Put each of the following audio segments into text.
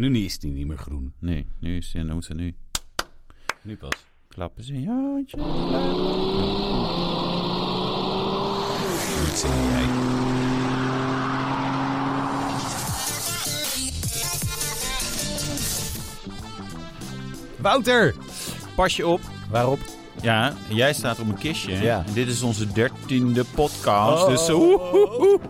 Nu niet- is die niet meer groen. Nee, nu is en dan moet ze nu Nu pas. klappen ze jij. Wouter! Pas je op. Waarop? Ja, jij staat op een kistje. Ja. En dit is onze dertiende podcast. Oh. Dus oeh.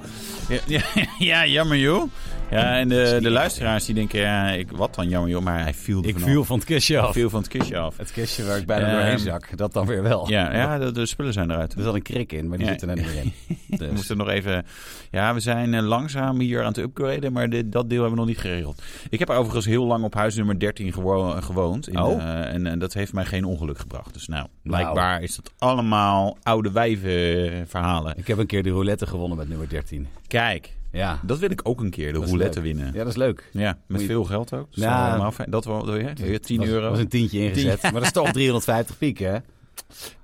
Ja, ja, ja, jammer joh. Ja, en de, de luisteraars die denken, ja, ik, wat dan jammer joh, maar hij viel Ik viel van het kistje af. viel van het kistje af. Het kistje waar ik bijna Ehm, doorheen zak. Dat dan weer wel. Ja, ja de, de spullen zijn eruit. Er zat een krik in, maar die Ja. zit er net niet meer in. We Dus. moeten nog even... Ja, we zijn eh, langzaam hier aan het upgraden, maar dit, dat deel hebben we nog niet geregeld. Ik heb overigens heel lang op huis nummer 13 gewo- gewoond. In, Oh. eh, en, en dat heeft mij geen ongeluk gebracht. Dus nou, blijkbaar is dat allemaal oude wijven verhalen. Ik heb een keer de roulette gewonnen met nummer 13. Kijk, Ja, dat wil ik ook een keer, de is roulette winnen. ja dat is leuk. Ja, met je- veel geld ook. Dus Ja. allemaal fijn. Dat wel, ja, 10 was, euro. was een tientje ingezet. Maar dat is toch 350 piek, hè?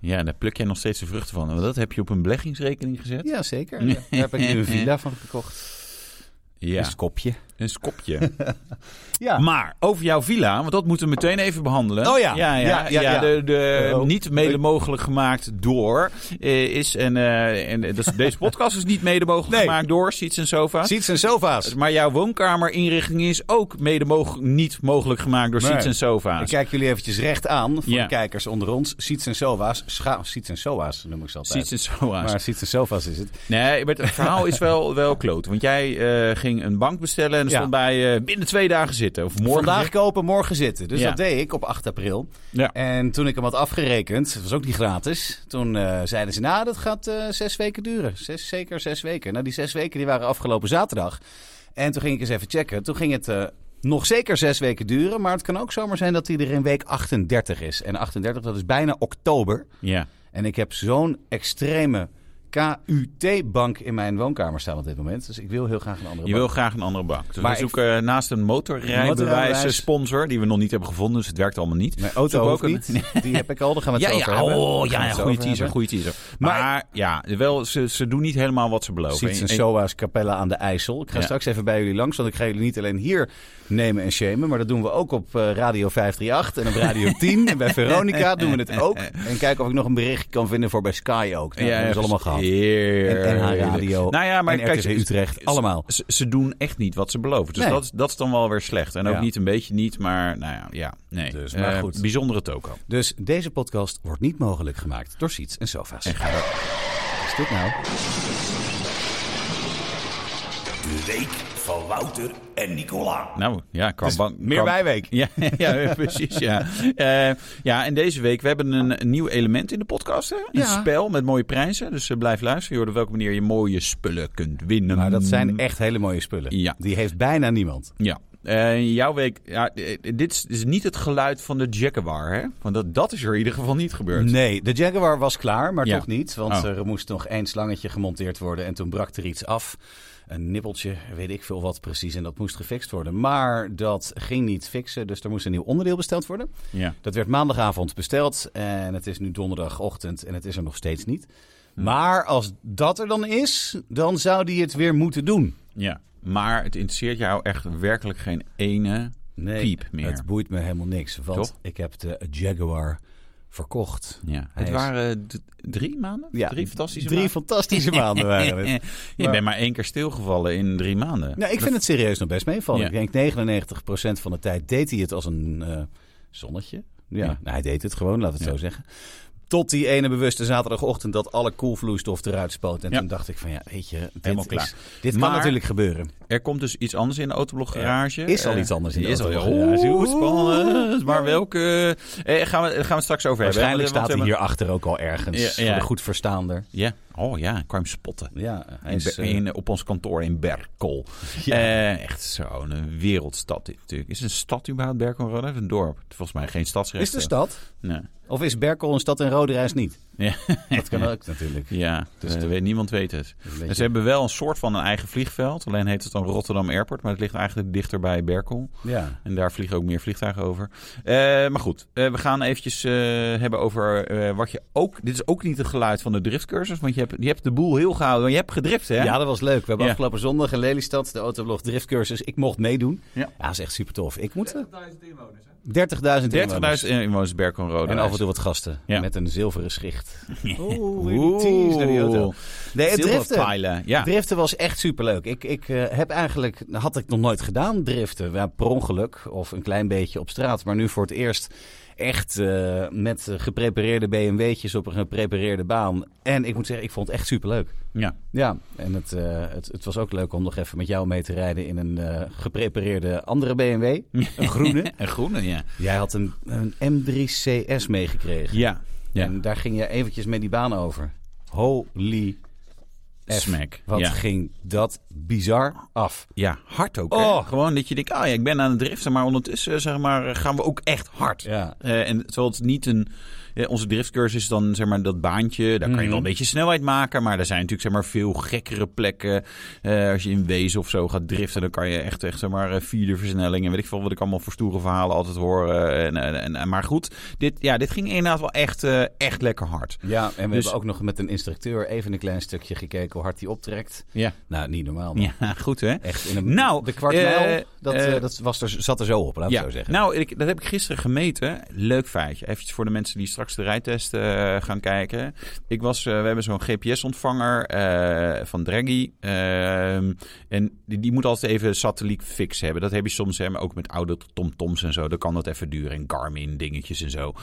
Ja, daar pluk jij nog steeds de vruchten van. Want dat heb je op een beleggingsrekening gezet. Ja, zeker. Daar heb ik nu een villa van gekocht. Ja, Een skopje. Een skopje. Ja. Maar over jouw villa, want dat moeten we meteen even behandelen. Oh ja. Ja, ja, Ja, ja, ja, ja. de, de Oh. niet mede mogelijk gemaakt door eh, is. En, eh, en dus deze podcast is niet mede mogelijk Nee. gemaakt door Seats en Sofa. Seats en sofa's. Maar jouw woonkamerinrichting is ook mede mog- niet mogelijk gemaakt door Nee. Seats en Sofa's. Ik kijk jullie eventjes recht aan voor Ja. de kijkers onder ons. Seats en sofa's. Scha Seats en sofa's noem ik ze altijd. Seats en Sofa's. Maar seats en sofa's is het. Nee, maar het verhaal is wel, wel kloot. Want jij eh, ging een bank bestellen en er stond bij eh, binnen twee dagen zitten. Of morgen. Vandaag kopen, morgen zitten. Dus dat deed ik op 8 april. Ja. En toen ik hem had afgerekend, dat was ook niet gratis. Toen eh, zeiden ze, nou, dat gaat eh, zes weken duren. Zes, zeker zes weken. Nou, die zes weken die waren afgelopen zaterdag. En toen ging ik eens even checken. Toen ging het nog zeker zes weken duren. Maar het kan ook zomaar zijn dat hij er in week 38 is. En 38, dat is bijna oktober. Ja. En ik heb zo'n extreme KUT-bank in mijn woonkamer staan op dit moment. Dus ik wil heel graag een andere Je bank. wil graag een andere bank. Dus Maar we zoeken naast een motorrijbewijs sponsor, die we nog niet hebben gevonden, dus het werkt allemaal niet. Mijn auto ook niet. Die heb ik al, daar gaan we het Ja, over ja, hebben. oh, ja, ja goede teaser, goede teaser. Maar, Maar- ja, wel, ze, ze doen niet helemaal wat ze beloven. Seats en En- en- Soa's Capella aan de IJssel. Ik ga Ja. straks even bij jullie langs, want ik ga jullie niet alleen hier nemen en shamen. Maar dat doen we ook op eh, Radio 538 en op Radio 10. en bij Veronica doen we het ook. En kijken of ik nog een bericht kan vinden voor bij Sky ook. Nou, dat hebben ze allemaal gehad. Heerlijk. En NH Radio Nou ja, maar kijk, Utrecht. ze- Allemaal. Ze, ze doen echt niet wat ze beloven. Dus Nee. dat, is- dat is dan wel weer slecht. En ook Ja. niet een beetje niet, maar nou ja, ja nee. Dus, maar goed. Bijzondere toko. Dus deze podcast wordt niet mogelijk gemaakt door Seats en Sofa's. En ga dat- Wat is dit nou? De week van Wouter en Nicola. Nou ja, qua Dus bank. meer bijweek. Ja, ja precies. Ja. Eh, ja, en deze week, we hebben een, een nieuw element in de podcast. Hè? Een Ja. spel met mooie prijzen. Dus eh, blijf luisteren. Je hoort op welke manier je mooie spullen kunt winnen. Maar dat zijn echt hele mooie spullen. Ja. Die heeft bijna niemand. Ja. Eh, jouw week, ja, dit is, is niet het geluid van de Jaguar, hè? Want dat, dat is er in ieder geval niet gebeurd. Nee, de Jaguar was klaar, maar Ja. toch niet. Want Oh. er moest nog één slangetje gemonteerd worden en toen brak er iets af. Een nippeltje, weet ik veel wat precies. En dat moest gefixt worden. Maar dat ging niet fixen, dus er moest een nieuw onderdeel besteld worden. Ja. Dat werd maandagavond besteld en het is nu donderdagochtend en het is er nog steeds niet. Hm. Maar als dat er dan is, dan zou die het weer moeten doen. ja. Maar het interesseert jou echt werkelijk geen ene Nee, piep meer. het boeit me helemaal niks. Want Toch? ik heb de Jaguar verkocht. Ja. Hij Het waren drie maanden? Ja, drie fantastische Drie maanden? fantastische maanden waren het. Je Maar- bent maar één keer stilgevallen in drie maanden. Nou, ik vind het serieus nog best meevallen. Ja. Ik denk 99% van de tijd deed hij het als een eh, zonnetje. Ja, Ja. Nou, hij deed het gewoon, laat het zo zeggen. Tot die ene bewuste zaterdagochtend dat alle koelvloeistof eruit spoot. En Ja. toen dacht ik van ja, weet je, dit, is- klaar. dit kan natuurlijk gebeuren. Er komt dus iets anders in de Autoblog garage. Ja, is al Eh, iets anders in de is al- Autoblog garage. Oeh, spannend. Maar welke... Eh, gaan, we, gaan we het straks over hebben. Waarschijnlijk Want- staat hij hierachter ook al ergens. Ja, ja. Voor de goed verstaander. Ja. Oh ja, ik kwam spotten. Ja, hij In, is, Ber- eh, in- op ons kantoor in Berkel. Ja. Eh, echt zo'n een wereldstad natuurlijk. Is het een stad überhaupt Berkel? Rode? Een dorp? Volgens mij geen stadsrecht. is de stad? Nee. Of is Berkel een stad en Rode Reis niet? Ja, Dat kan ook natuurlijk. ja Dus eh, de- niemand weet het. En beetje- ze hebben wel een soort van een eigen vliegveld. Alleen heet het dan Rotterdam Airport. Maar het ligt eigenlijk dichter bij Berkel. Ja. En daar vliegen ook meer vliegtuigen over. Eh, maar goed, eh, we gaan eventjes eh, hebben over eh, wat je ook... Dit is ook niet het geluid van de driftcursus. Want je hebt, je hebt de boel heel gehouden. Want je hebt gedrift, hè? Ja, dat was leuk. We hebben Ja. afgelopen zondag in Lelystad de autoblog driftcursus. Ik mocht meedoen. Ja. dat is echt super tof. Ik moet... 30.000 30.000 inwoners Berkel en Rode. En af en toe wat gasten. Ja. Met een zilveren schicht. Oeh, tease naar die auto. Nee, het driften. Ja. Driften was echt superleuk. Ik, ik eh, heb eigenlijk, had ik nog nooit gedaan, driften. Ja, per ongeluk of een klein beetje op straat. Maar nu voor het eerst echt eh, met geprepareerde BMW'tjes op een geprepareerde baan. En ik moet zeggen, ik vond het echt superleuk. ja. Ja, en het, eh, het, het was ook leuk om nog even met jou mee te rijden in een eh, geprepareerde andere BMW. Een groene. Een groene, ja. Jij had een, een M3 CS meegekregen. Ja. ja. En daar ging je eventjes met die baan over. Holy. Smack. Wat Ja. ging dat bizar af. Ja, hard ook. hè? Oh. Gewoon dat je denkt, ah ja, ik ben aan het driften, maar ondertussen zeg maar, gaan we ook echt hard. Ja. Eh, en terwijl het niet een. Onze driftcursus is dan zeg maar dat baantje. Daar kan je Mhm. wel een beetje snelheid maken. Maar er zijn natuurlijk zeg maar veel gekkere plekken. Eh, als je in Wezen of zo gaat driften, dan kan je echt, echt zeg maar eh, vierde versnelling. En weet ik veel wat ik allemaal voor stoere verhalen altijd hoor. eh, en, en, en, maar goed, dit, ja, dit ging inderdaad wel echt, echt lekker hard. Ja, en we Dus- hebben ook nog met een instructeur even een klein stukje gekeken hoe hard hij optrekt. Ja, Nou, niet normaal. man. ja goed hè. Echt in een, Nou, de kwart mijl, dat, dat was er, zat er zo op, laat ik Ja, zo zeggen. nou, ik, dat heb ik gisteren gemeten. Leuk feitje. Even voor de mensen die straks de rijtest eh, gaan kijken. Ik was, eh, we hebben zo'n GPS-ontvanger eh, van Draghi. Ehm, en die, die moet altijd even satelliet fix hebben. Dat heb je soms hè, maar ook met oude TomToms en zo. Dan kan dat even duren. En Garmin dingetjes en zo.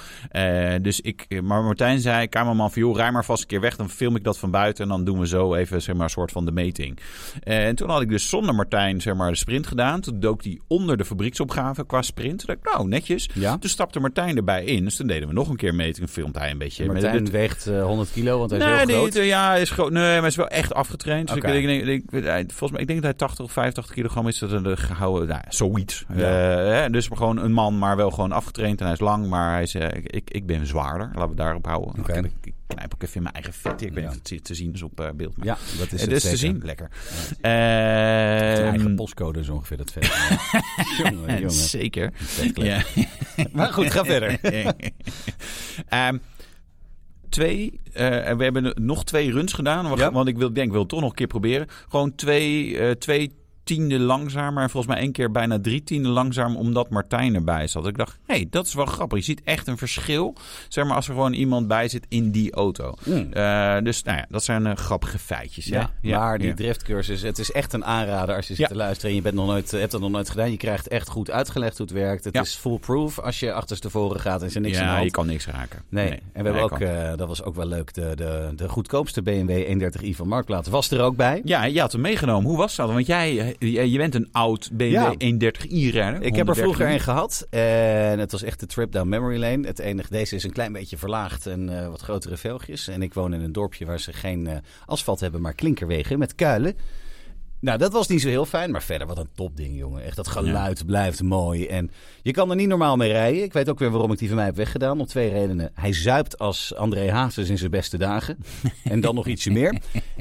Dus ik, maar Martijn zei, kamerman van joh, rij maar vast een keer weg. Dan film ik dat van buiten. En dan doen we zo even zeg maar, een soort van de meting. En toen had ik dus zonder Martijn zeg maar, de sprint gedaan. Toen dook die onder de fabrieksopgave qua sprint. Toen dacht ik, nou, netjes. Ja? Toen stapte Martijn erbij in. Dus toen deden we nog een keer Filmt hij een beetje. met Martijn dit- weegt eh, 100 kilo, want hij is heel groot. ja, is groot. Nee, maar is wel echt afgetraind. Dus ik, denk, ik, volgens mij, ik denk dat hij 80 of 85 kilogram is. Dat een gehouden, nou, zoiets. Ja. Eh, dus gewoon een man, maar wel gewoon afgetraind. En hij is lang, maar hij is, eh, ik, ik, ben zwaarder. Laten we daarop houden. Ik knijp ook even in mijn eigen vet. Ik weet Ja. niet of het te zien is op eh, beeld. Maar Ja, dat is het is te zien. Lekker. Ehm, eigen postcode is ongeveer dat vet. jongen, jongen. Zeker. Ja. Maar goed, ga verder. Ehm, twee, en we hebben nog twee runs gedaan. Want, Ja. want ik wil, denk, ik wil het toch nog een keer proberen. Gewoon twee, eh, twee tiende langzamer. En volgens mij één keer bijna drie tiende langzaam. Omdat Martijn erbij zat. Ik dacht, hé, hey, dat is wel grappig. Je ziet echt een verschil. Zeg maar als er gewoon iemand bij zit in die auto. Mm. Eh, dus nou ja, dat zijn eh, grappige feitjes. Ja, hè? maar die ja. driftcursus, het is echt een aanrader als je zit Ja. te luisteren en je bent nog nooit, eh, hebt dat nog nooit gedaan. Je krijgt echt goed uitgelegd hoe het werkt. Het Ja. is foolproof als je achterstevoren gaat en is er niks aan de Ja, hand. je kan niks raken. Nee. en we hebben ook, dat was ook wel leuk, de, de, de goedkoopste BMW 130i van Marktplaats was er ook bij. Ja, je had hem meegenomen. Hoe was dat? Want jij, je, je bent een oud BMW Ja. 130i-rijder. Ik heb er vroeger een gehad en het was echt de trip down memory lane. Het enige, deze is een klein beetje verlaagd en eh, wat grotere velgjes. En ik woon in een dorpje waar ze geen eh, asfalt hebben, maar klinkerwegen met kuilen. Nou, dat was niet zo heel fijn, maar verder wat een topding, jongen. Echt, dat geluid blijft mooi. En je kan er niet normaal mee rijden. Ik weet ook weer waarom ik die van mij heb weggedaan. Om twee redenen. Hij zuipt als André Hazes in zijn beste dagen. en dan nog ietsje meer.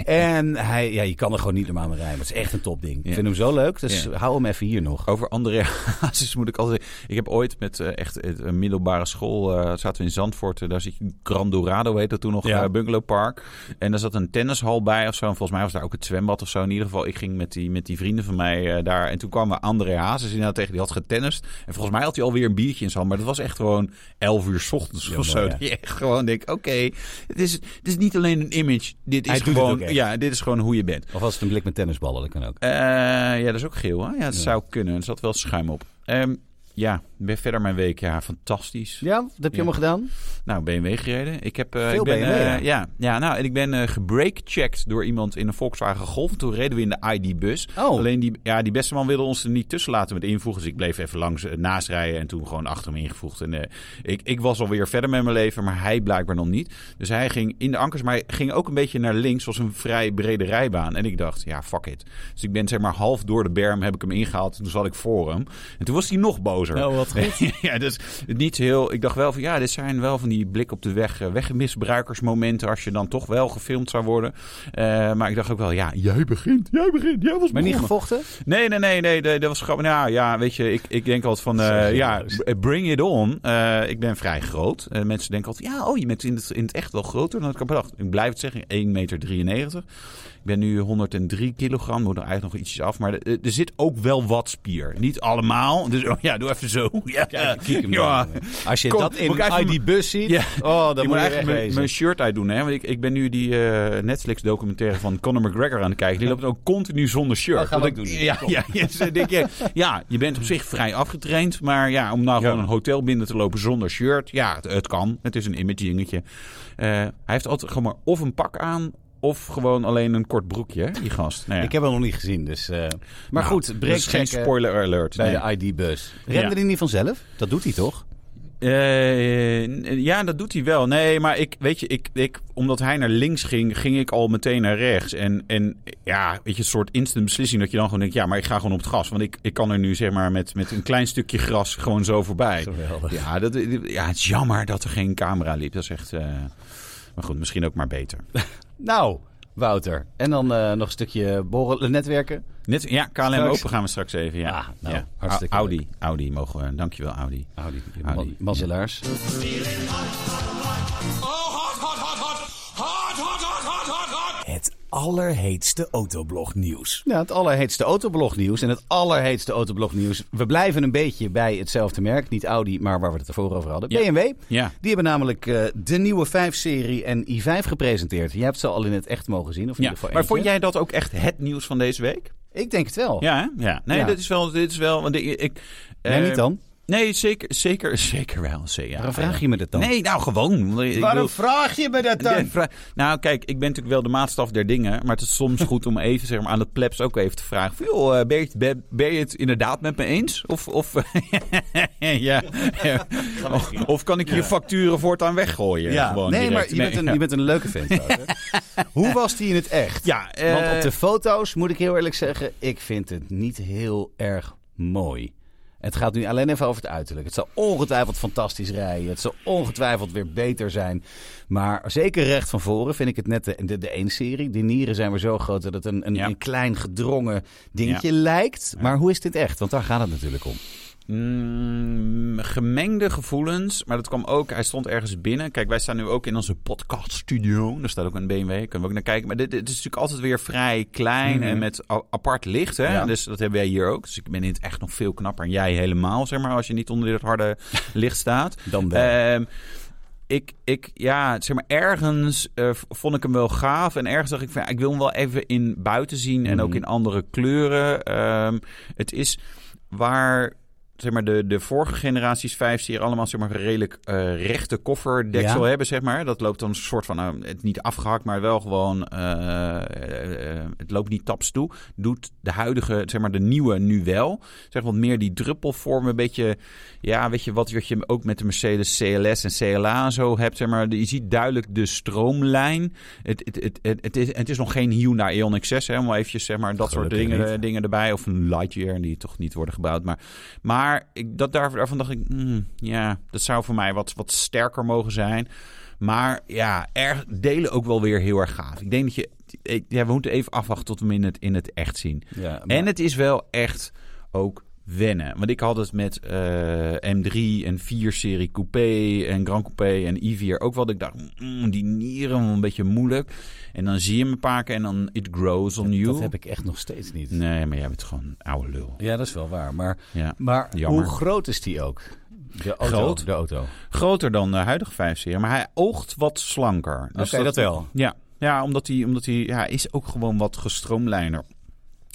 En hij, ja, je kan er gewoon niet normaal mee rijden. Maar het is echt een topding. Ik vind hem zo leuk, dus Ja. hou hem even hier nog. Over André Hazes moet ik altijd... Ik heb ooit met eh, echt een middelbare school... eh, zaten we in Zandvoort. eh, daar zit Grand Dorado, heet dat toen nog, Ja. Bungalow Park. En daar zat een tennishal bij of zo. En volgens mij was daar ook het zwembad of zo. In ieder geval, ik ging met die, met die vrienden van mij eh, daar. En toen kwam André Hazes inderdaad tegen. Die had getennist. En volgens mij had hij alweer een biertje in zijn hand. Maar dat was echt gewoon 11 uur 's ochtends Ja, of zo. Dat je echt gewoon denkt, oké, het, is, het is niet alleen een image. Dit is gewoon, ja, dit is gewoon hoe je bent. Of was het een blik met tennisballen, dat kan ook. Eh, ja, dat is ook geel. Hè? Ja, dat Ja. zou kunnen. Er zat wel schuim op. Ehm, ja, ben verder mijn week. Ja, fantastisch. Ja, dat heb je Ja. allemaal gedaan? Nou, BMW gereden. Ik heb, eh, Veel ik ben, BMW, eh, ja. ja. ja, nou, en ik ben eh gebreakchecked door iemand in een Volkswagen Golf. Toen reden we in de ID-bus. Oh. Alleen die, ja, die beste man wilde ons er niet tussen laten met invoegen. Dus ik bleef even langs naast rijden en toen gewoon achter hem ingevoegd. En ik, ik was alweer verder met mijn leven, maar hij blijkbaar nog niet. Dus hij ging in de ankers, maar hij ging ook een beetje naar links. was een vrij brede rijbaan. En ik dacht, ja, fuck it. Dus ik ben zeg maar half door de berm heb ik hem ingehaald. En toen zat ik voor hem. En toen was hij nog boos. Gozer. Oh, wat goed. ja, dus niet heel. Ik dacht wel van ja, dit zijn wel van die blik op de weg, eh, wegmisbruikersmomenten als je dan toch wel gefilmd zou worden. Eh, maar ik dacht ook wel, ja, jij begint, jij begint, jij was Maar niet gevochten? Nee, nee, nee, nee, nee, dat was gewoon. Nou ja, weet je, ik, ik denk altijd van, eh, ja, bring it on. Eh, ik ben vrij groot. Mensen denken altijd, ja, oh, je bent in het, in het echt wel groter dan ik had bedacht. Ik blijf het zeggen, 1,93 meter. Ik ben nu 103 kilogram, moet er eigenlijk nog ietsjes af. Maar er, er zit ook wel wat spier. Niet allemaal. Dus oh, ja, doe even zo. Ja, Kijk, kijk hem ja. dan. Als je Kom, dat in ID Bus ziet, Ja. oh, dan moet je eigenlijk mijn, shirt uitdoen. Hè? Want ik, ik ben nu die eh, Netflix-documentaire van Conor McGregor aan het kijken. Die loopt ook continu zonder shirt. Ook ik- doen. Ja, Kom. ja, ja, dus denk je, ja, je bent op zich vrij afgetraind. Maar ja, om nou gewoon een hotel binnen te lopen zonder shirt. Ja, het, het kan. Het is een image dingetje. Eh, hij heeft altijd gewoon maar of een pak aan... of gewoon alleen een kort broekje, die gast. Nou ja. Ik heb hem nog niet gezien, dus... eh, maar Nou, goed, dat break is geen spoiler alert. bij nee. de ID-bus. Rende Ja. hij niet vanzelf? Dat doet hij toch? Eh, ja, dat doet hij wel. Nee, maar ik, weet je, ik, ik, omdat hij naar links ging, ging ik al meteen naar rechts. En, en ja, weet je, een soort instant beslissing dat je dan gewoon denkt, ja, maar ik ga gewoon op het gas. Want ik, ik kan er nu zeg maar met, met een klein stukje gras gewoon zo voorbij. Geweldig. Ja, dat, ja, het is jammer dat er geen camera liep. Dat is echt, eh, maar goed, misschien ook maar beter. Nou, Wouter. En dan eh, nog een stukje borrelen, netwerken. Net, ja, KLM Straks. Open gaan we straks even, ja. Ah, nou, ja. hartstikke Audi, Audi mogen we, dankjewel Audi. Audi, Audi. ma- mazzelaars. Allerheetste autoblognieuws. Ja, het allerheetste autoblognieuws. En het allerheetste autoblognieuws. We blijven een beetje bij hetzelfde merk. Niet Audi, maar waar we het ervoor over hadden. Ja. BMW. Ja. Die hebben namelijk eh, de nieuwe 5-serie en i5 gepresenteerd. Je hebt ze al in het echt mogen zien. Of in ja. ieder geval Maar vond jij dat ook echt het nieuws van deze week? Ik denk het wel. Ja, hè? ja. Nee, Ja. dit is wel, dit is wel, want ik, ik Nee, eh, niet dan? Nee, zeker, zeker, zeker wel. Zeker, ja, Waarom vraag je me dat dan? Nee, nou gewoon. Waarom bedoel- vraag je me dat dan? nou, kijk, ik ben natuurlijk wel de maatstaf der dingen. Maar het is soms goed om even zeg maar, aan het plebs ook even te vragen. Van, joh, eh, ben, je, het- ben, ben je het inderdaad met me eens? Of, of, ja. of, of kan ik je facturen voortaan weggooien? Ja, Gewoon nee, direct? maar je bent, een, je bent een leuke vent. Hoe was die in het echt? Ja, eh, Want op de foto's, moet ik heel eerlijk zeggen, ik vind het niet heel erg mooi. Het gaat nu alleen even over het uiterlijk. Het zal ongetwijfeld fantastisch rijden. Het zal ongetwijfeld weer beter zijn. Maar zeker recht van voren vind ik het net de, de, de 1-serie. Die nieren zijn weer zo groot dat het een, een, Ja. een klein gedrongen dingetje lijkt. Maar hoe is dit echt? Want daar gaat het natuurlijk om. Mm, gemengde gevoelens, maar dat kwam ook. Hij stond ergens binnen. Kijk, wij staan nu ook in onze podcaststudio. Daar staat ook een BMW, kunnen we ook naar kijken. Maar dit, dit is natuurlijk altijd weer vrij klein Mhm. en met apart licht. Hè? Ja. Dus dat hebben wij hier ook. Dus ik ben in het echt nog veel knapper. En jij helemaal, zeg maar, als je niet onder dit harde licht staat. Dan wel. Ehm, ik, ik, ja, zeg maar, ergens eh, vond ik hem wel gaaf. En ergens dacht ik van, ja, ik wil hem wel even in buiten zien. En Mhm. ook in andere kleuren. Ehm, het is waar, zeg maar, de, de vorige generaties 5 serie allemaal, zeg maar, redelijk eh, rechte kofferdeksel Ja. hebben, zeg maar. Dat loopt dan een soort van, nou, het niet afgehakt, maar wel gewoon, eh, eh, het loopt niet taps toe. Doet de huidige, zeg maar, de nieuwe nu wel. Zeg wat meer die druppelvorm, een beetje, ja, weet je, wat, wat je ook met de Mercedes CLS en CLA en zo hebt, zeg maar. Je ziet duidelijk de stroomlijn. Het, het, het, het, het is, het is nog geen Hyundai Ioniq 6, hè, om eventjes, zeg maar, dat soort dingen, niet. dingen erbij. Of een Lightyear, die toch niet worden gebouwd. Maar, maar ik, dat, daar, daarvan dacht ik, mm, ja, dat zou voor mij wat, wat sterker mogen zijn. Maar ja, erg, delen ook wel weer heel erg gaaf. Ik denk dat je, ja, we moeten even afwachten tot we hem in het, in het echt zien. Ja, maar- En het is wel echt ook wennen. Want ik had het met eh, M3 en 4-serie Coupé en Grand Coupé en i4 ook wel. Dat ik dacht, mm, die nieren, een beetje moeilijk. En dan zie je hem een paar keer en dan it grows on you. dat heb ik echt nog steeds niet. Nee, maar jij bent gewoon een oude lul. Ja, dat is wel waar. Maar, Ja. maar Jammer. hoe groot is die ook? De auto. Groot. De auto. Groter dan de huidige 5-serie, maar hij oogt wat slanker. Dus Oké, dat wel. Ja, ja omdat hij, omdat hij ja, is ook gewoon wat gestroomlijner.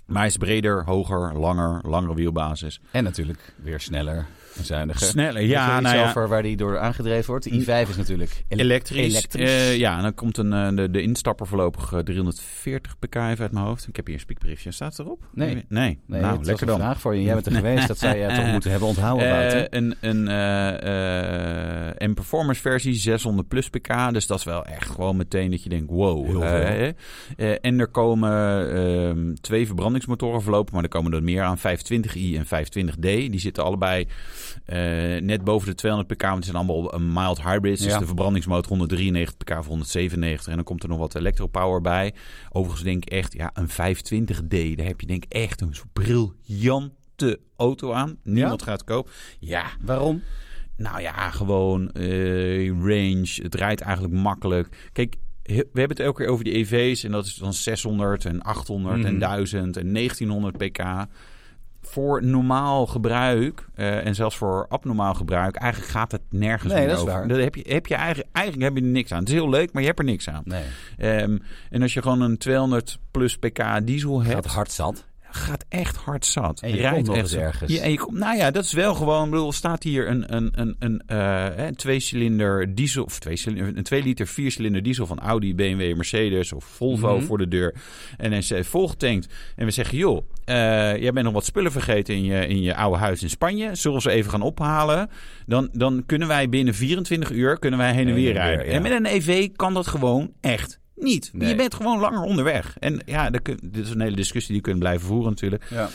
Maar hij is breder, hoger, langer, langere wielbasis. En natuurlijk weer sneller zuiniger. Sneller, er ja, nou ja. over waar die door aangedreven wordt? De i5 is natuurlijk ele- Elektrisch. elektrisch. Eh, ja, en dan komt een, eh, de, de instapper voorlopig eh, 340 pk even uit mijn hoofd. Ik heb hier een spiekbriefje. Staat het erop? Nee. Nee. Nee, nou, lekker een dan. vraag voor je. Jij bent er geweest. Dat zou je toch moeten hebben onthouden. Eh, een een eh, eh, een performance versie 600 plus pk. Dus dat is wel echt gewoon meteen dat je denkt wow. Eh. Eh, en er komen ehm, twee verbrandingsmotoren voorlopig, maar er komen er meer aan. 25i en 25d, die zitten allebei eh, net boven de 200 pk. Want het zijn allemaal een mild hybrids. Dus Ja. de verbrandingsmotor 193 pk voor 197. En dan komt er nog wat electropower bij. Overigens denk ik echt, ja, een 520d, daar heb je denk ik echt een briljante auto aan. Niemand gaat kopen. Ja, Waarom? nou ja, gewoon eh, range. Het rijdt eigenlijk makkelijk. Kijk, we hebben het elke keer over die EV's. En dat is dan 600 en 800 en Mhm. 1000 en 1900 pk. Voor normaal gebruik eh, en zelfs voor abnormaal gebruik, eigenlijk gaat het nergens Nee, meer dat is over. waar. Daar heb je, heb je eigenlijk, eigenlijk heb je er niks aan. Het is heel leuk, maar je hebt er niks aan. Nee. Ehm, en als je gewoon een 200 plus pk diesel hebt, Gaat hard zat. Gaat echt hard zat. En je Rijdt echt ergens. Ja, je komt, nou ja, dat is wel gewoon. Ik bedoel, staat hier een, een, een, een, eh, een twee-cilinder diesel of twee cilinder, een 2 liter viercilinder diesel van Audi, BMW, Mercedes of Volvo Mhm. voor de deur. En hij eh, volgetankt. En we zeggen, joh, eh, jij bent nog wat spullen vergeten in je, in je oude huis in Spanje. Zullen we ze even gaan ophalen? Dan, dan kunnen wij binnen 24 uur kunnen wij heen en weer rijden. En met een EV kan dat gewoon echt niet. Nee. Je bent gewoon langer onderweg. En ja, dit is een hele discussie die we kunnen blijven voeren natuurlijk. Ja.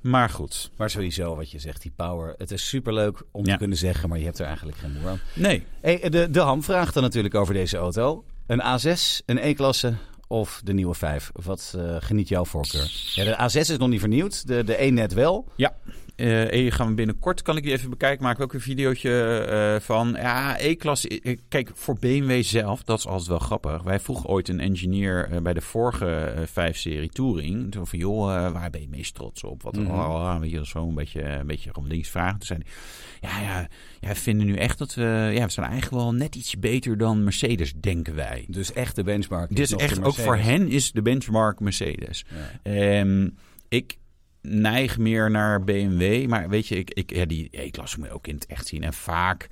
Maar goed. Maar sowieso wat je zegt, die power. Het is superleuk om Ja. te kunnen zeggen, maar je hebt er eigenlijk geen moer aan. Nee. Hey, de, de Ham vraagt dan natuurlijk over deze auto. Een A6, een E-klasse of de nieuwe 5? Wat eh, geniet jouw voorkeur? Ja, de A6 is nog niet vernieuwd, de, de E net wel. Ja. Eh E gaan we binnenkort, kan ik die even bekijken. Maak ik ook een videootje eh, van. Ja, E-klasse. eh, Kijk, voor BMW zelf, dat is altijd wel grappig. Wij vroegen ooit een engineer bij de vorige eh, 5-serie Touring. Toen van, joh, waar ben je meest trots op? Wat, Mhm. oh, weet je, zo een beetje, een beetje gewoon links vragen. Toen zei hij, ja, ja, ja, vinden nu echt dat we, ja, we zijn eigenlijk wel net iets beter dan Mercedes, denken wij. Dus echt de benchmark. Dit is nog echt, ook voor hen is de benchmark Mercedes. Ja. Ehm, ik neig meer naar BMW. Maar weet je, ik, ik, ja, die E-klasse moet je ook in het echt zien. En vaak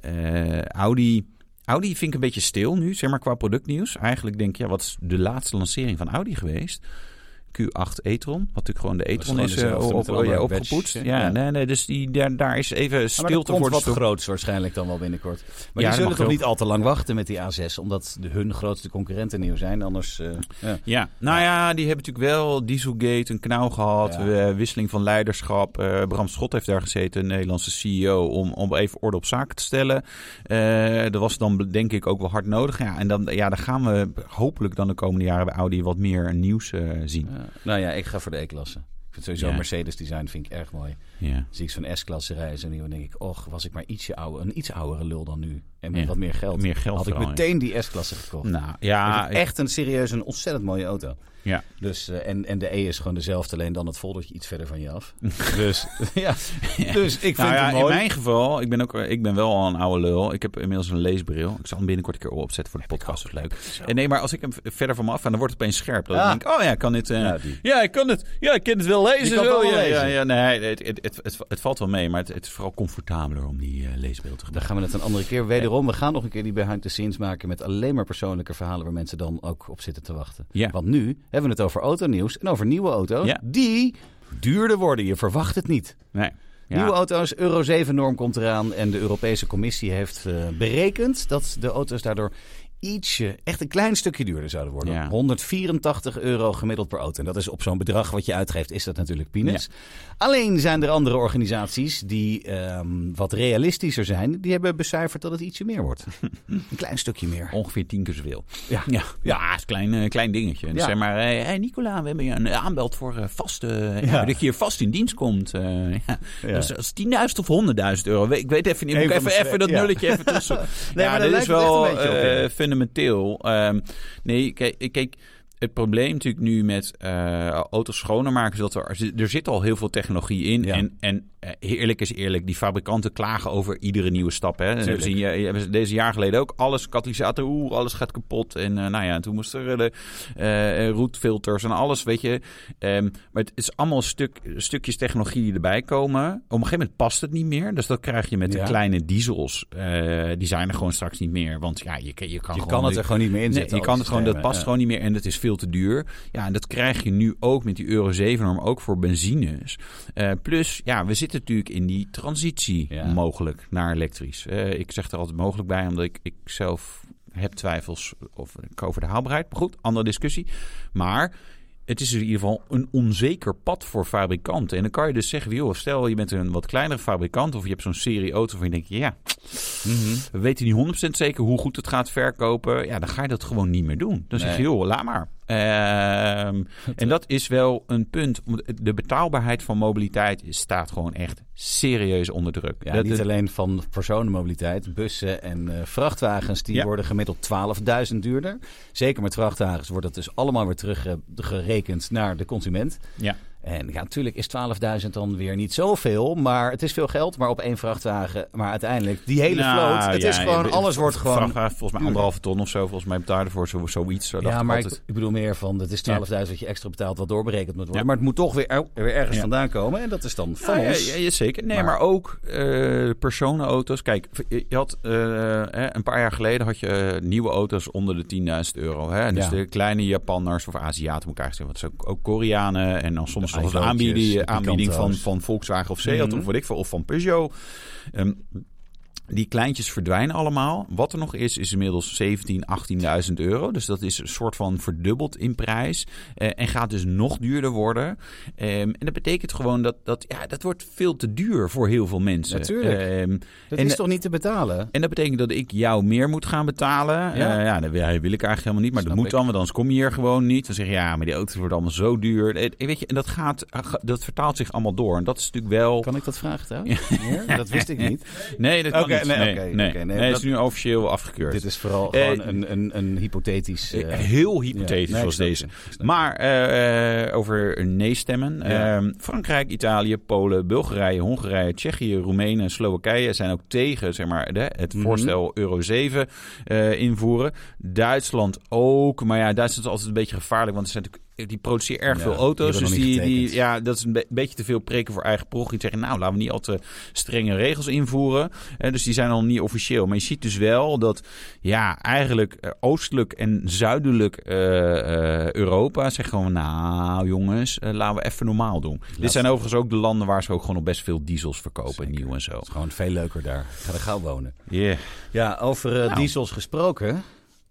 eh, Audi... Audi vind ik een beetje stil nu, zeg maar, qua productnieuws. Eigenlijk denk ja, wat is de laatste lancering van Audi geweest? Q8 e-tron, wat natuurlijk gewoon de e-tron is, eh, dezelfde op, ja, andere opgepoetst. ja, ja. Nee, nee, dus die, daar, daar is even maar stilte voor wat groots waarschijnlijk dan wel binnenkort. Maar Ja, die zullen toch ook. niet al te lang wachten met die A6, omdat de, hun grootste concurrenten nieuw zijn. Anders, eh, ja. Ja, nou ja, die hebben natuurlijk wel Dieselgate, een knauw gehad, eh, wisseling van leiderschap. Eh, Bram Schot heeft daar gezeten, een Nederlandse CEO, om, om even orde op zaken te stellen. Eh, dat was dan denk ik ook wel hard nodig. Ja, en dan, ja, dan gaan we hopelijk dan de komende jaren bij Audi wat meer nieuws eh, zien. Ja. Nou ja, ik ga voor de E-klasse. Ik vind sowieso Ja. Mercedes design vind ik erg mooi. Ja. Zie ik zo'n S-klasse zo nu, dan denk ik, och, was ik maar ietsje ouder, een iets oudere lul dan nu. En met Ja. wat meer geld. Meer geld Had ik meteen die S-klasse gekocht. Nou, ja, echt een serieus een ontzettend mooie auto. ja. Dus, eh, en, en de E is gewoon dezelfde, alleen dan het foldertje iets verder van je af. dus, ja. dus ik vind Nou ja, het in mooi. mijn geval, ik ben, ook, ik ben wel al een oude lul. Ik heb inmiddels een leesbril. Ik zal hem binnenkort een keer opzetten voor de podcast. Dat is leuk. En nee, maar als ik hem verder van me af ga, dan wordt het opeens scherp. Dan Ja. denk ik, oh ja, ik kan dit... eh, Ja, ik kan het. Ja, ik kan het wel lezen. Zo. wel ja, lezen. Ja, ja, nee, het, het, het, het, valt wel mee, maar het, het is vooral comfortabeler om die eh, leesbril te Dan gebruiken. gaan we het een andere keer wederom. We gaan nog een keer die behind the scenes maken met alleen maar persoonlijke verhalen waar mensen dan ook op zitten te wachten. Ja. Want nu hebben we het over autonieuws en over nieuwe auto's Ja. die duurder worden. Je verwacht het niet. Nee. Ja. Nieuwe auto's, Euro 7-norm komt eraan en de Europese Commissie heeft eh, berekend dat de auto's daardoor ietsje, echt een klein stukje duurder zouden worden. Ja. 184 euro gemiddeld per auto. En dat is op zo'n bedrag wat je uitgeeft, is dat natuurlijk peanuts. Alleen zijn er andere organisaties die ehm, wat realistischer zijn. Die hebben becijferd dat het ietsje meer wordt. een klein stukje meer. Ongeveer tien keer zoveel. Ja. Ja, ja het is een klein, eh, klein dingetje. Dus Ja. zeg maar, hé hey, Nicola, we hebben je een aanbeld voor eh, vaste, dat je hier vast in dienst komt. eh. Dus dat is 10.000 of 100.000 euro. Ik weet even niet, moet even, even dat nulletje even tussen. Nee, maar dit is wel op, eh. Fundamenteel. Ehm, nee, kijk, kijk, het probleem natuurlijk nu met eh, auto's schoner maken is dat er, er zit al heel veel technologie in. Ja. En, en eerlijk is eerlijk, die fabrikanten klagen over iedere nieuwe stap. Hè. Zien je, hebben deze jaar geleden ook alles, katalysator, oeh, alles gaat kapot. En eh, nou ja, toen moesten er de eh, roetfilters en alles, weet je. Ehm, maar het is allemaal stuk, stukjes technologie die erbij komen. Op een gegeven moment past het niet meer. Dus dat krijg je met de kleine diesels. Eh, die zijn er gewoon straks niet meer. Want ja, je, je kan Je gewoon... kan het er gewoon niet meer Nee, inzetten. je kan het gewoon, dat past Ja. gewoon niet meer en het is veel te duur. Ja, en dat krijg je nu ook met die Euro 7-norm, ook voor benzines. Eh, plus, ja, we zitten natuurlijk in die transitie Ja. mogelijk naar elektrisch. Eh, ik zeg er altijd mogelijk bij, omdat ik, ik zelf heb twijfels of, over de haalbaarheid. Maar goed, andere discussie. Maar het is in ieder geval een onzeker pad voor fabrikanten. En dan kan je dus zeggen, joh, stel je bent een wat kleinere fabrikant... of je hebt zo'n serie auto's waarvan je denkt, ja, we weten niet 100% zeker hoe goed het gaat verkopen. Ja, dan ga je dat gewoon niet meer doen. Dan zeg je, joh, laat maar. Ehm, en dat is wel een punt. De betaalbaarheid van mobiliteit staat gewoon echt serieus onder druk. Ja, Dat- niet alleen van personenmobiliteit. Bussen en eh, vrachtwagens die Ja. worden gemiddeld 12.000 duurder. Zeker met vrachtwagens wordt dat dus allemaal weer teruggerekend naar de consument. ja. En ja, natuurlijk is 12.000 dan weer niet zoveel, maar het is veel geld. Maar op één vrachtwagen, maar uiteindelijk die hele Nou, vloot. Het ja, is gewoon, alles wordt gewoon... vrachtwagen, volgens mij anderhalve ton of zo. Volgens mij betaalde voor zo, zoiets. Zo Ja, maar ik, altijd. ik bedoel meer van, het is 12.000 wat je extra betaalt, wat doorberekend moet worden. Ja. Maar het moet toch weer, er- weer ergens vandaan komen. En dat is dan van Ja, zeker. Nee, Maar- maar, ook eh, personenauto's. Kijk, je had eh, een paar jaar geleden had je eh, nieuwe auto's onder de 10.000 euro. Hè? Dus de kleine Japanners of Aziaten moet ik eigenlijk zeggen. Want ook Koreanen. En dan soms De een iVo'tjes, aanbieding, de aanbieding van, van Volkswagen of Seat Mhm. of wat ik. Of van Peugeot. Ehm, die kleintjes verdwijnen allemaal. Wat er nog is, is inmiddels 17.000, 18.000 euro. Dus dat is een soort van verdubbeld in prijs. Eh, en gaat dus nog duurder worden. Ehm, en dat betekent gewoon dat, dat ja, dat wordt veel te duur voor heel veel mensen. Natuurlijk. Ehm, Dat en, is toch niet te betalen? en dat betekent dat ik jou meer moet gaan betalen. Ja. Ja, ja dat wil, wil ik eigenlijk helemaal niet. Maar Snap dat moet ik. dan, want anders kom je hier gewoon niet. Dan zeg je, ja, maar die auto's worden allemaal zo duur. Eh, Weet je, en dat, gaat, dat vertaalt zich allemaal door. En dat is natuurlijk wel... Kan ik dat vragen trouwens? Meneer? Dat wist ik niet. Nee, dat kan nee, Nee, nee, dat- is nu officieel afgekeurd. Dit is vooral Eh, gewoon een, een, een hypothetisch... eh, Heel hypothetisch ja, deze. Maar eh, eh, over nee-stemmen. Ja. Ehm, Frankrijk, Italië, Polen, Bulgarije, Hongarije, Tsjechië, Roemenië en Slowakije zijn ook tegen zeg maar, de, het Mhm. voorstel Euro 7 eh, invoeren. Duitsland ook. Maar ja, Duitsland is altijd een beetje gevaarlijk. Want er zijn natuurlijk die produceren erg Ja, veel auto's. Dus die, die, ja, dat is een be- beetje te veel preken voor eigen prog. Die zeggen, nou, laten we niet al te strenge regels invoeren. Eh, dus die zijn al niet officieel. Maar je ziet dus wel dat, ja, eigenlijk eh, oostelijk en zuidelijk eh, Europa zeggen gewoon, nou jongens, laten we even normaal doen. Dit zijn overigens ook de landen waar ze ook gewoon nog best veel diesels verkopen, nieuw en zo. Het is gewoon veel leuker daar. Ik ga er gauw wonen. Yeah. Ja, over Nou. diesels gesproken.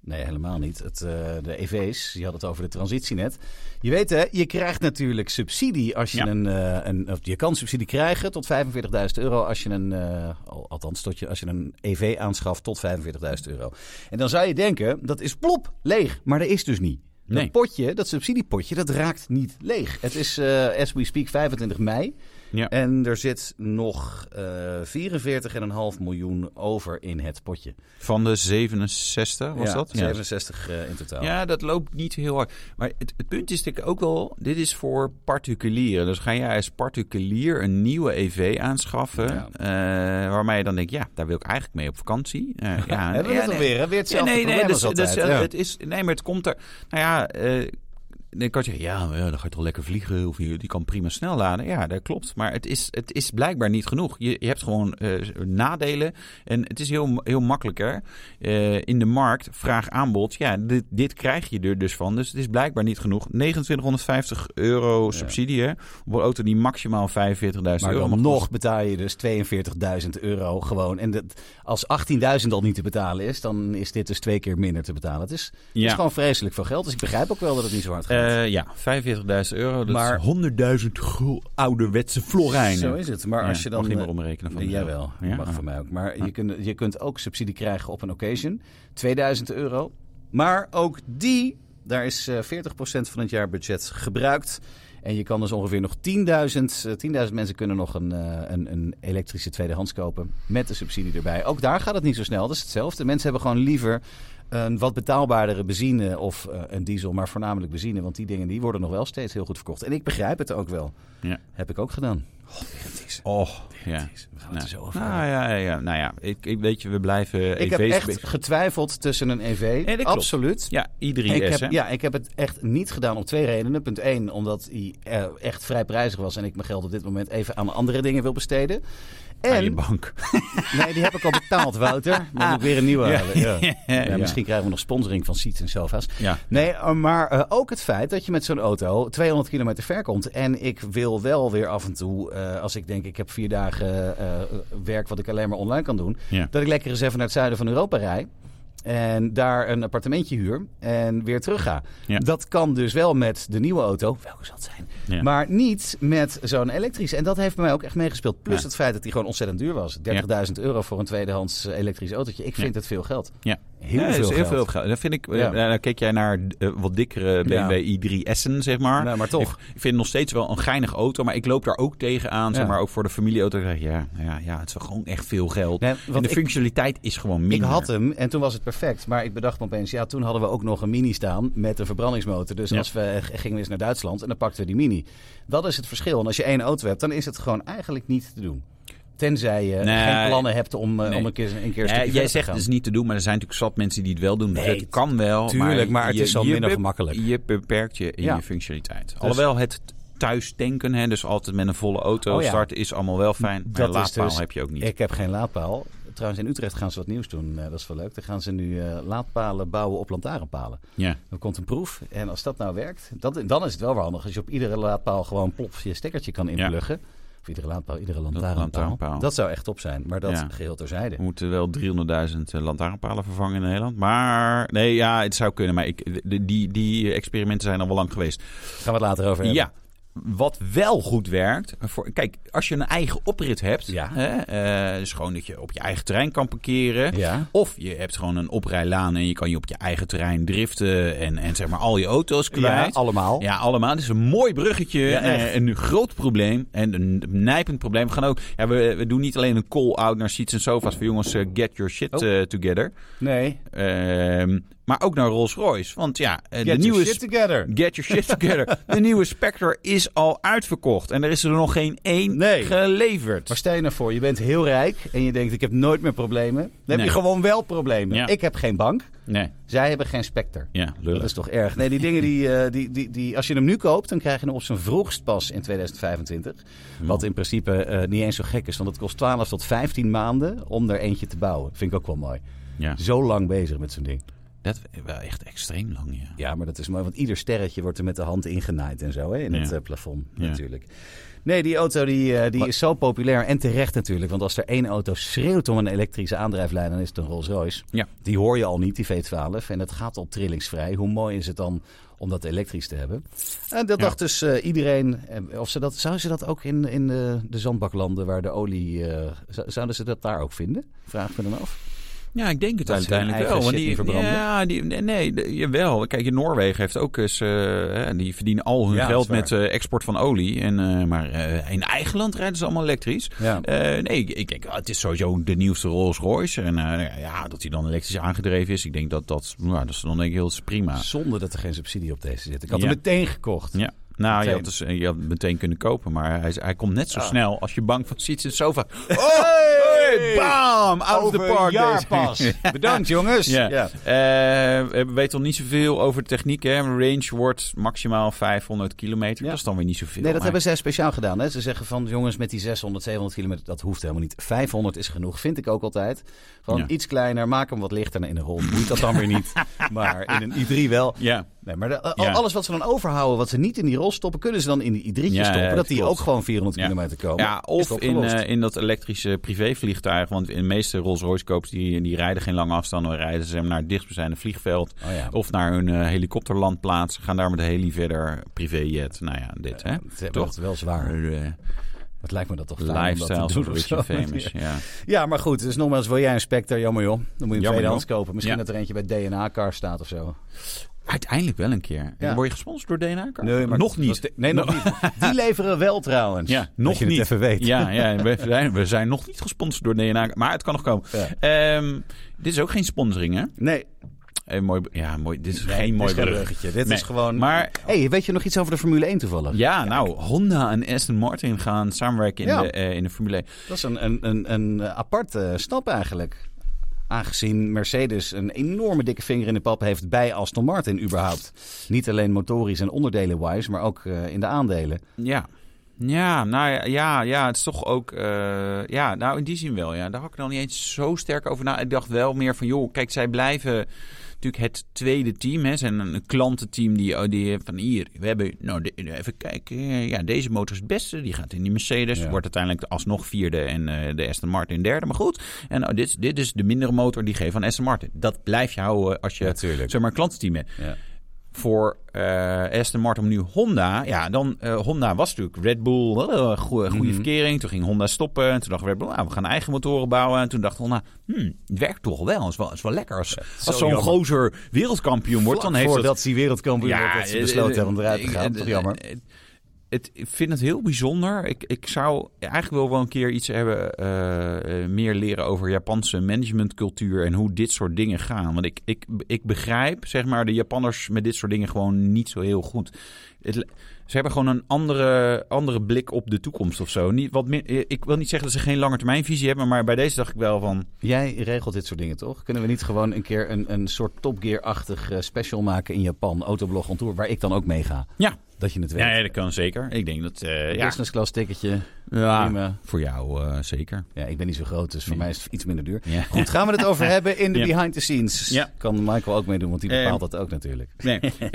Nee, helemaal niet. Het, eh, de EV's, die hadden het over de transitie net. Je weet hè, je krijgt natuurlijk subsidie als je Ja. een, eh, een... Of je kan subsidie krijgen tot 45.000 euro als je een... eh, al- althans, tot je, als je een EV aanschaft tot 45.000 euro. En dan zou je denken, dat is plop, leeg. Maar dat is dus niet. Dat Nee. potje, dat subsidiepotje, dat raakt niet leeg. Het is, as we speak, 25 mei. Ja. En er zit nog eh 44,5 miljoen over in het potje. Van de 67 was ja, dat? 67 eh, in totaal. Ja, dat loopt niet heel hard. Maar het, het punt is natuurlijk ook wel, dit is voor particulieren. Dus ga jij als particulier een nieuwe EV aanschaffen, Ja. eh, waarmee je dan denkt, ja, daar wil ik eigenlijk mee op vakantie. Eh, ja, Hebben we het alweer? Weer hetzelfde nee, nee, dat dat ja. het is, nee, maar het komt er. Nou ja, dan kan je zeggen, ja, ja, dan ga je toch lekker vliegen. Of je, die kan prima snel laden. Ja, dat klopt. Maar het is, het is blijkbaar niet genoeg. Je, je hebt gewoon eh, nadelen. En het is heel, heel makkelijker. eh, in de markt, vraag aanbod. Ja, dit, dit krijg je er dus van. Dus het is blijkbaar niet genoeg. 2950 euro subsidie hè, op een auto die maximaal 45.000 maar euro mag nog betaal je dus 42.000 euro gewoon. En dat, als 18.000 al niet te betalen is, dan is dit dus twee keer minder te betalen. Het is, het is Ja. gewoon vreselijk veel geld. Dus ik begrijp ook wel dat het niet zo hard gaat. Eh, ja, 45.000 euro. Dat Maar- is 100.000 gul- ouderwetse florijnen. Zo is het. Maar Ja, als je dan... mag maar eh, omrekenen van wel. Ja? Mag van mij ook. Maar je, kunt, je kunt ook subsidie krijgen op een occasion. 2000 euro. Maar ook die, daar is eh 40% van het jaarbudget gebruikt. En je kan dus ongeveer nog 10.000 eh, 10.000 mensen kunnen nog een, eh, een, een elektrische tweedehands kopen. Met de subsidie erbij. Ook daar gaat het niet zo snel. Dat is hetzelfde. Mensen hebben gewoon liever een wat betaalbaardere benzine of eh, een diesel. Maar voornamelijk benzine. Want die dingen die worden nog wel steeds heel goed verkocht. En ik begrijp het ook wel. Ja. Heb ik ook gedaan. Oh. Oh, ja. We gaan het er zo over nou, hebben. ja, ja, ja. Nou ja, ik, ik weet je, we blijven Ik heb EV's echt getwijfeld tussen een EV. Nee. Absoluut. Ja, i3S, ik hè? heb, ja, ik heb het echt niet gedaan om twee redenen. Punt één, omdat hij eh, echt vrij prijzig was en ik mijn geld op dit moment even aan andere dingen wil besteden. Aan je En, bank. nee, die heb ik al betaald, Wouter. Dan moet ik weer een nieuwe Ja. halen. Ja. Ja. Misschien krijgen we nog sponsoring van Seats en Sofa's. Nee, eh, maar eh, ook het feit dat je met zo'n auto 200 kilometer ver komt. En ik wil wel weer af en toe, eh, als ik denk ik heb vier dagen werk wat ik alleen maar online kan doen. Dat ik lekker eens even naar het zuiden van Europa rijd. En daar een appartementje huur en weer terug ga. Dat kan dus wel met de nieuwe auto. Welke zal het zijn? Ja. Maar niet met zo'n elektrische. En dat heeft bij mij ook echt meegespeeld. Plus Ja. het feit dat die gewoon ontzettend duur was. 30.000 euro voor een tweedehands eh, elektrisch autootje. Ik vind het veel geld. Ja. Heel Ja, veel is heel geld. veel geld. Dat vind ik. Ja. eh, dan keek jij naar eh, wat dikkere BMW Ja. i3S'en, zeg maar. Nou, maar toch. Ik, ik vind het nog steeds wel een geinige auto, maar ik loop daar ook tegenaan, zeg Ja. maar, ook voor de familieauto. Ik zeg, ja, ja, ja, het is wel gewoon echt veel geld. Nee, en want de ik- functionaliteit is gewoon minder. Ik had hem en toen was het perfect. Maar ik bedacht me opeens, ja, toen hadden we ook nog een mini staan met een verbrandingsmotor. Dus Ja. als we gingen we eens naar Duitsland en dan pakten we die mini. Dat is het verschil. En als je één auto hebt, dan is het gewoon eigenlijk niet te doen. Tenzij je Nee. geen plannen hebt om, eh, Nee. om een keer een, keer jij zegt het is niet te doen, maar er zijn natuurlijk zat mensen die het wel doen. Nee, het kan wel. tuurlijk, maar het je- is je minder gemakkelijk. Je beperkt je in Ja. je functionaliteit. Alhoewel het thuis tanken, hè, dus altijd met een volle auto Oh ja. starten, is allemaal wel fijn. Maar Dat een is laadpaal dus- heb je ook niet. Ik heb geen laadpaal. Trouwens, in Utrecht gaan ze wat nieuws doen. Eh, dat is wel leuk. Dan gaan ze nu eh, laadpalen bouwen op lantaarnpalen. Ja. Dan komt een proef. En als dat nou werkt, dat, dan is het wel handig. Als je op iedere laadpaal gewoon plop je stekkertje kan inpluggen. Of iedere laadpaal, iedere lantaarnpaal. Dat zou echt top zijn. Maar dat Ja. geheel terzijde. We moeten wel 300.000 lantaarnpalen vervangen in Nederland. Maar nee, ja, het zou kunnen. Maar ik, die, die experimenten zijn al wel lang geweest. Gaan we het later over hebben. Ja. Wat wel goed werkt. Voor, kijk, als je een eigen oprit hebt. Ja. Hè, eh, dus gewoon dat je op je eigen terrein kan parkeren. Ja. Of je hebt gewoon een oprijlaan en je kan je op je eigen terrein driften. En, en zeg maar al je auto's kwijt. Ja, allemaal. Ja, allemaal. Het is een mooi bruggetje. Ja, echt. Eh, een groot probleem. En een nijpend probleem. We gaan ook. Ja, we, we doen niet alleen een call-out naar seats en sofa's voor jongens. eh, get your shit Oh. eh, together. Nee. Maar ook naar Rolls Royce. Want ja, eh, Get de nieuwe. your shit together. Get your shit together. de nieuwe Spectre is al uitverkocht. En er is er nog geen één Nee. geleverd. Maar stel je nou voor, je bent heel rijk en je denkt ik heb nooit meer problemen. Dan heb je gewoon wel problemen. Ja. Ik heb geen bank. Nee. Zij hebben geen Spectre. Ja, Dat is toch erg. Nee, die dingen die, eh, die, die, die, als je hem nu koopt, dan krijg je hem op zijn vroegst pas in 2025. Wat in principe eh, niet eens zo gek is, want het kost 12 tot 15 maanden om er eentje te bouwen. Vind ik ook wel mooi. Ja. Zo lang bezig met zo'n ding. Dat wel echt extreem lang, ja. Ja, maar dat is mooi, want ieder sterretje wordt er met de hand ingenaaid en zo hè, in Ja. het eh, plafond Ja. natuurlijk. Nee, die auto die, eh, die is zo populair en terecht natuurlijk. Want als er één auto schreeuwt om een elektrische aandrijflijn, dan is het een Rolls Royce. Ja. Die hoor je al niet, die V12. En het gaat al trillingsvrij. Hoe mooi is het dan om dat elektrisch te hebben? En dat Ja. dacht dus eh, iedereen. eh, Of ze dat, zouden ze dat ook in, in de, de zandbaklanden waar de olie... eh, zou- zouden ze dat daar ook vinden? Vraag ik me dan af. Ja, ik denk het Dat uiteindelijk wel. Want die, ja, die, nee, nee, jawel. Kijk, Noorwegen heeft ook eens, eh, die verdienen al hun Ja, geld met eh, export van olie. En, eh, maar in eigen land rijden ze allemaal elektrisch. Ja. Nee, ik, denk, het is sowieso de nieuwste Rolls Royce. En eh, ja, dat hij dan elektrisch aangedreven is. Ik denk dat dat, nou, dat is dan denk ik heel prima. Zonder dat er geen subsidie op deze zit. Ik had Ja. hem meteen gekocht. Ja. Nou, je had, dus, je had het meteen kunnen kopen, maar hij, hij komt net zo Ah. snel als je bank van ziet de sofa. Oh, Bam, out of the Over park. jaar deze. pas. Bedankt jongens. Ja. Ja. Eh, we weten nog niet zoveel over de techniek. Hè. Range wordt maximaal 500 kilometer. Ja. Dat is dan weer niet zoveel. Nee, dat maar- hebben zij speciaal gedaan. Hè? Ze zeggen van jongens met die 600, 700 kilometer, dat hoeft helemaal niet. 500 is genoeg, vind ik ook altijd. Van Ja. iets kleiner, maak hem wat lichter in een rol. Moet dat dan weer niet. Maar in een i3 wel. Ja, Nee, maar de- Ja. alles wat ze dan overhouden, wat ze niet in die rol stoppen, kunnen ze dan in die i3'tje Ja, stoppen. ja, dat die ook gewoon 400 Ja. kilometer komen. ja of in, eh, in dat elektrische privévliegtuig. Want in de meeste Rolls-Royce koops die, die rijden geen lange afstanden. Dan rijden ze naar het dichtstbijzijnde vliegveld. Oh. Of naar hun eh, helikopterlandplaats. Gaan daar met de heli verder. Privéjet. Nou ja, dit hè. Ze Toch? het wel zwaar. Uh, Het lijkt me dat toch lifestyle te doen zo. famous. Ja. Ja, maar goed. Dus nogmaals, wil jij een Spectre? Jammer joh. Dan moet je hem Jammer, tweedehands kopen. Misschien Ja. dat er eentje bij DNA-car staat of zo. Uiteindelijk wel een keer. Ja. Word je gesponsord door DNA? Nee, maar nog niet. dat- Nee, nog niet. Die leveren wel trouwens. Ja, Dat nog je het niet. even weet. Ja, ja we, zijn, we zijn nog niet gesponsord door DNA, maar het kan nog komen. Ja. Ehm, dit is ook geen sponsoring, hè? Nee, mooi, ja, mooi, dit is nee, geen dit mooi is bruggetje. Dit Nee, is gewoon... Maar hey, weet je nog iets over de Formule 1 toevallig? ja, nou, Honda en Aston Martin gaan samenwerken in, Ja. de, eh, in de Formule 1. Dat is een, een, een, een aparte stap eigenlijk. Aangezien Mercedes een enorme dikke vinger in de pap heeft bij Aston Martin überhaupt. Niet alleen motorisch en onderdelen-wise, maar ook eh, in de aandelen. Ja, Ja, nou ja, ja, het is toch ook... eh, ja, nou in die zin wel, ja. Daar had ik nog niet eens zo sterk over na. Ik dacht wel meer van, joh, kijk, zij blijven natuurlijk het tweede team. Hè. Zijn een, klantenteam die, oh, die van hier, we hebben, nou, de- even kijken. eh, Ja, deze motor is het beste. Die gaat in die Mercedes. Ja. Wordt uiteindelijk alsnog vierde en eh, de Aston Martin derde. Maar goed. En nou, dit, dit is de mindere motor die geeft van Aston Martin. Dat blijf je houden als je, Natuurlijk. zeg maar, een klantenteam hebt Ja. Voor eh Aston Martin nu Honda. Ja, dan eh, Honda was natuurlijk Red Bull, uh, goede, goede Mhm. verkering. Toen ging Honda stoppen. En toen dacht Red Bull, nou, we gaan eigen motoren bouwen. En toen dacht Honda, hmm, het werkt toch wel. Het is wel, het is wel lekker. Als, als zo'n gozer wereldkampioen wordt, dan heeft Voordat dat... hij wereldkampioen wordt, dat ze besloten hebben om eruit te gaan. Toch jammer. Het, ik vind het heel bijzonder. Ik, ik zou eigenlijk wel wel een keer iets hebben, eh, eh, meer leren over Japanse managementcultuur en hoe dit soort dingen gaan. Want ik, ik, ik begrijp, zeg maar, de Japanners met dit soort dingen gewoon niet zo heel goed. Het, ze hebben gewoon een andere, andere blik op de toekomst of zo. Niet, wat meer, eh, ik wil niet zeggen dat ze geen langetermijnvisie hebben, maar bij deze dacht ik wel van... Jij regelt dit soort dingen toch? Kunnen we niet gewoon een keer een, een soort Top Gear-achtig eh, special maken in Japan? Autoblog on tour, waar ik dan ook mee ga. Ja, Dat je het weet. ja, ja, dat kan zeker. Ik denk dat... eh, ja, Business class ticketje. ja, prima. voor jou eh, zeker. Ja, ik ben niet zo groot, dus voor mij is het iets minder duur. Ja. Goed, gaan we het over hebben in de behind the scenes. Ja. Kan Michael ook meedoen, want die bepaalt Ehm, dat ook natuurlijk. Nee, nee,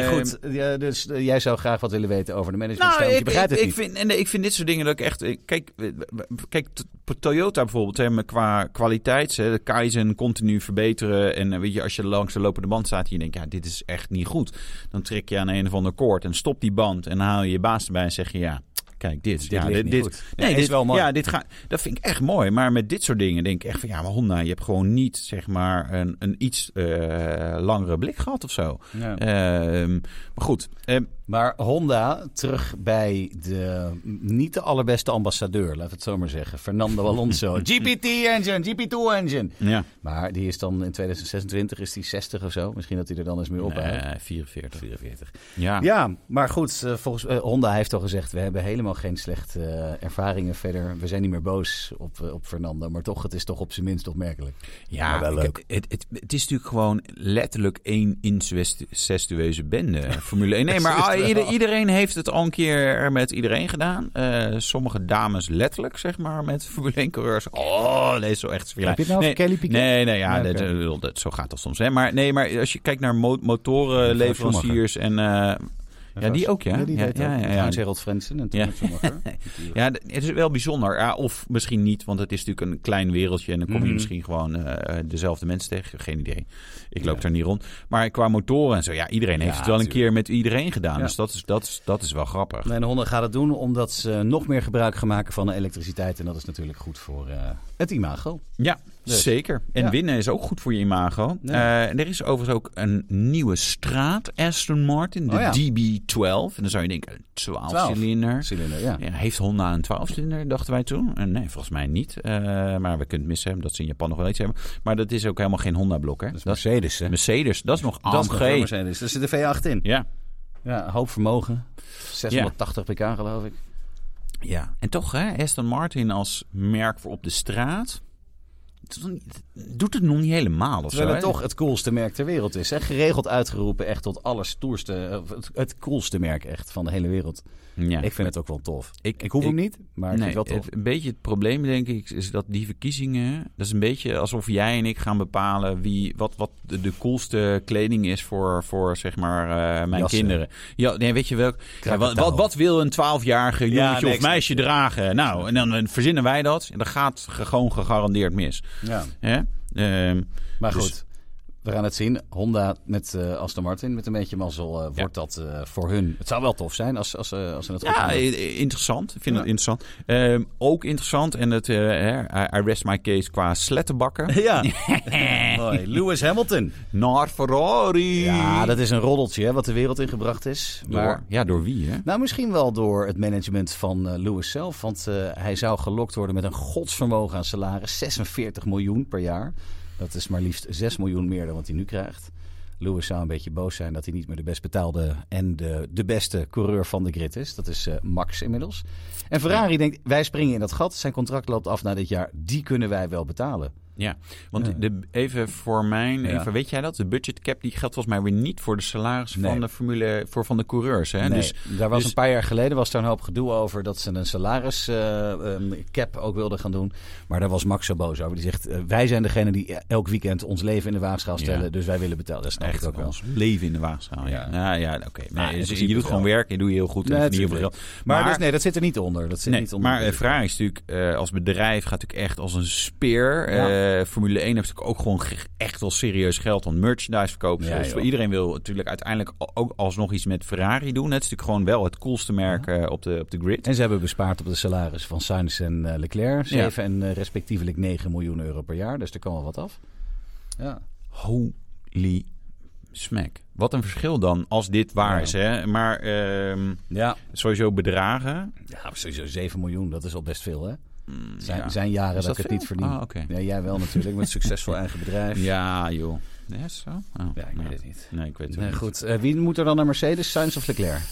Eh, goed. Ja, dus eh, jij zou graag wat willen weten over de managementstijl, Nou, want je ik, begrijpt ik, het ik, niet. vind, en nee, ik vind dit soort dingen dat ik echt... ik- Kijk, kijk Toyota bijvoorbeeld, hè, qua kwaliteit, hè, de Kaizen continu verbeteren. En weet je, als je langs de lopende band staat en je denkt, ja, dit is echt niet goed. Dan trek je aan een of ander koord en stop die band en dan haal je je baas erbij en zeg je, ja, kijk, dit. Dit ja, dit. Nee, Ja, dit is wel mooi. Ja, dit ga, dat vind ik echt mooi. Maar met dit soort dingen denk ik echt van, ja, maar Honda, je hebt gewoon niet, zeg maar, een, een iets eh, langere blik gehad of zo. Ja. Ehm, maar goed, ehm, Maar Honda, terug bij de niet de allerbeste ambassadeur, we het zo maar zeggen. Fernando Alonso. GPT-engine, GP2-engine. ja. Maar die is dan in 2026, is die 60 of zo. Misschien dat hij er dan eens mee opbouwt. Eh, 44. 44. Ja. Ja, maar goed, eh, volgens eh, Honda heeft al gezegd: we hebben helemaal geen slechte eh, ervaringen verder. We zijn niet meer boos op, op Fernando, maar toch, het is toch op zijn minst opmerkelijk. Ja, Maar wel ik- leuk. Het, het, het is natuurlijk gewoon letterlijk één incestueuze bende, Formule 1. Nee, maar Ieder- iedereen heeft het al een keer met iedereen gedaan. Eh, sommige dames letterlijk, zeg maar, met Formule 1-coureurs. Oh, nee, zo echt. Heb je het nou over Kelly Piquet? Nee, nee, ja, Ja, dat, oké. dat- dat- zo gaat dat soms. Hè. Maar, nee, maar als je kijkt naar mo- motorenleveranciers en... eh, ja, die ook, ja. Ja, die ja, deed ja, ook. ja, Harold en Ja. Schumacher. Het is wel bijzonder. Ja, of misschien niet, want het is natuurlijk een klein wereldje. En dan kom je Mhm. misschien gewoon eh, dezelfde mensen tegen. Geen idee. Ik loop Ja. er niet rond. Maar qua motoren en zo, ja, iedereen heeft het wel een keer met iedereen gedaan. Dus dat is, dat, is, dat is wel grappig. En Honda gaat het doen omdat ze nog meer gebruik gaan maken van de elektriciteit. En dat is natuurlijk goed voor eh, het imago. Ja, Dus. zeker. En Ja. winnen is ook goed voor je imago. Ja. Eh, en er is overigens ook een nieuwe straat, Aston Martin, de Oh ja. DB12. En dan zou je denken, een 12-cilinder. Cilinder, ja. Ja, heeft Honda een 12-cilinder, dachten wij toen? Eh, nee, volgens mij niet. Eh, maar we kunnen het missen, omdat ze in Japan nog wel iets hebben. Maar dat is ook helemaal geen Honda-blok, hè? Dat is Mercedes, hè? Mercedes, dat is nog Dat is nog AMG. Mercedes. Daar zit de V8 in. Ja. Ja, hoop vermogen. 680 pk geloof ik. ja, en toch, hè, Aston Martin als merk voor op de straat... doet het nog niet helemaal of Terwijl zo, het toch het coolste merk ter wereld is. Hè? Geregeld uitgeroepen echt tot allerstoerste, het, het coolste merk echt van de hele wereld. Ja. Ik vind het ook wel tof. Ik- Ik, hoef ik- hem niet, maar ik nee, vind het wel tof. het- een beetje het probleem denk ik is dat die verkiezingen, dat is een beetje alsof jij en ik gaan bepalen wie wat, wat de, de coolste kleding is voor, voor zeg maar eh, mijn Jassen. kinderen. Ja, nee, weet je wel? Ja, wat, wat, wat wil een twaalfjarige Ja, jongetje nee, of ik meisje dragen? Nou, en dan verzinnen wij dat en dat gaat ge- gewoon gegarandeerd mis. Ja. Ehm, Maar Dus- goed, we gaan het zien. Honda met eh Aston Martin, met een beetje mazzel, eh, wordt dat eh, voor hun. Het zou wel tof zijn als, als, als ze het goed Ja, interessant. Ik vind Ja. het interessant. Ook interessant, en het, I, rest my case qua slettenbakken. Ja, mooi. Lewis Hamilton. Naar Ferrari. Ja, dat is een roddeltje hè, wat de wereld ingebracht is. Door, Maar ja, door wie, hè? Nou, misschien wel door het management van Lewis zelf. Want hij zou gelokt worden met een godsvermogen aan salaris. 46 miljoen per jaar. Dat is maar liefst 6 miljoen meer dan wat hij nu krijgt. Lewis zou een beetje boos zijn dat hij niet meer de best betaalde en de, de beste coureur van de grid is. Dat is eh, Max inmiddels. En Ferrari denkt, wij springen in dat gat. Zijn contract loopt af na dit jaar. Die kunnen wij wel betalen. Ja, want Ja. De, even voor mijn, Ja. even, weet jij dat? De budget cap die geldt volgens mij weer niet voor de salaris Nee. van de formule, voor van de coureurs. Hè? Nee, Dus daar was dus- een paar jaar geleden was daar een hoop gedoe over dat ze een salaris eh, ehm, ook wilden gaan doen. Maar daar was Max zo boos over. Die zegt, eh, wij zijn degene die elk weekend ons leven in de waagschaal stellen. Ja. Dus wij willen betalen. Dat snap ik ook wel. ons leven in de waagschaal. Ja, Ja. ja, ja oké. Nou, Nee, dus je doet gewoon werk, je doe je heel goed en Nee, heel veel geld. Maar, dus, nee, dat zit er niet onder. Dat zit niet onder. maar de vraag is natuurlijk, eh, als bedrijf gaat natuurlijk echt als een speer. Eh, Formule 1 heeft natuurlijk ook gewoon ge- echt wel serieus geld aan merchandise verkopen. Ja, dus joh. iedereen wil natuurlijk uiteindelijk ook alsnog iets met Ferrari doen. Het is natuurlijk gewoon wel het coolste merk eh, op, de, op de grid. En ze hebben bespaard op de salaris van Sainz en eh, Leclerc. 7 en respectievelijk 9 miljoen euro per jaar. Dus er kan wel wat af. Ja. Holy smack. Wat een verschil dan als dit waar is. Hè? Maar ehm, Ja. sowieso bedragen. ja, sowieso 7 miljoen. Dat is al best veel, hè? Zijn, ja. zijn jaren dat, dat ik het niet verdien. Ah. Ja, jij wel natuurlijk, met een succesvol eigen bedrijf. Ja, joh. Ja, zo? Oh, Ja, ik nee. weet het niet. Nee, ik weet het Nee, niet. goed. Eh, wie moet er dan naar Mercedes, Sainz of Leclerc?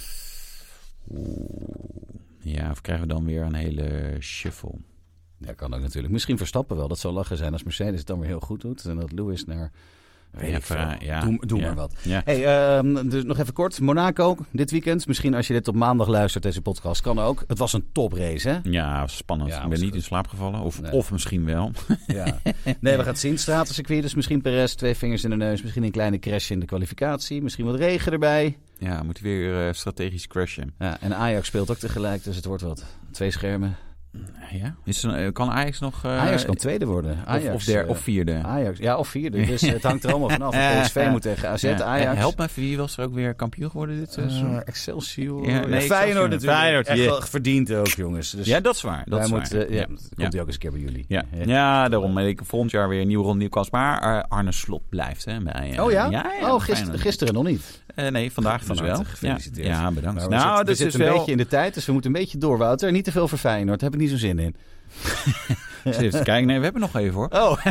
Ja, of krijgen we dan weer een hele shuffle? Ja, kan ook natuurlijk. Misschien Verstappen wel. Dat zou lachen zijn als Mercedes het dan weer heel goed doet. En dat Lewis naar... Weet Ja, ik veel. Ferrari, ja. Doe, doe Ja. maar wat. Ja. Hey, ehm, dus nog even kort. Monaco, dit weekend. Misschien als je dit op maandag luistert, deze podcast, kan ook. Het was een toprace, hè? Ja, spannend. Ik ben niet goed. in slaap gevallen. Of, Nee. of misschien wel. Ja. Nee, we gaan het zien. Stratencircuit, dus misschien Perez, twee vingers in de neus. Misschien een kleine crash in de kwalificatie. Misschien wat regen erbij. Ja, moet weer eh, strategisch crashen. Ja, en Ajax speelt ook tegelijk, dus het wordt wat. Twee schermen. Ja? Is er, eh, kan Ajax nog... eh, Ajax kan tweede worden. Ajax, of, of, der, eh, of vierde? Ajax, ja, of vierde. Dus het hangt er allemaal vanaf. PSV moet tegen AZ, Ja. Ajax. Eh, Help me even, wie was er ook weer kampioen geworden dit Eh, seizoen? Excelsior. Ja, nee, Feyenoord Excelsior. natuurlijk. Feyenoord, Echt yeah. verdiend ook, jongens. Dus ja, dat is waar. Dat is waar. ja, ja. Komt hij ook eens een keer bij jullie. Ja. Ja, daarom. Ik volgend jaar weer een nieuwe ronde nieuwe kans. Maar eh, Arne Slot blijft hè, bij... eh, Oh ja? ja, oh, gister, gisteren nog niet. Eh, nee, vandaag Van dus wel. gefeliciteerd. Ja, ja bedankt. We nou, zitten, dat we is zitten dus een wel... beetje in de tijd, dus we moeten een beetje door, Wouter. Niet te veel voor Feyenoord, daar heb ik niet zo zin in. Even kijken. Nee, we hebben nog even hoor. Oh,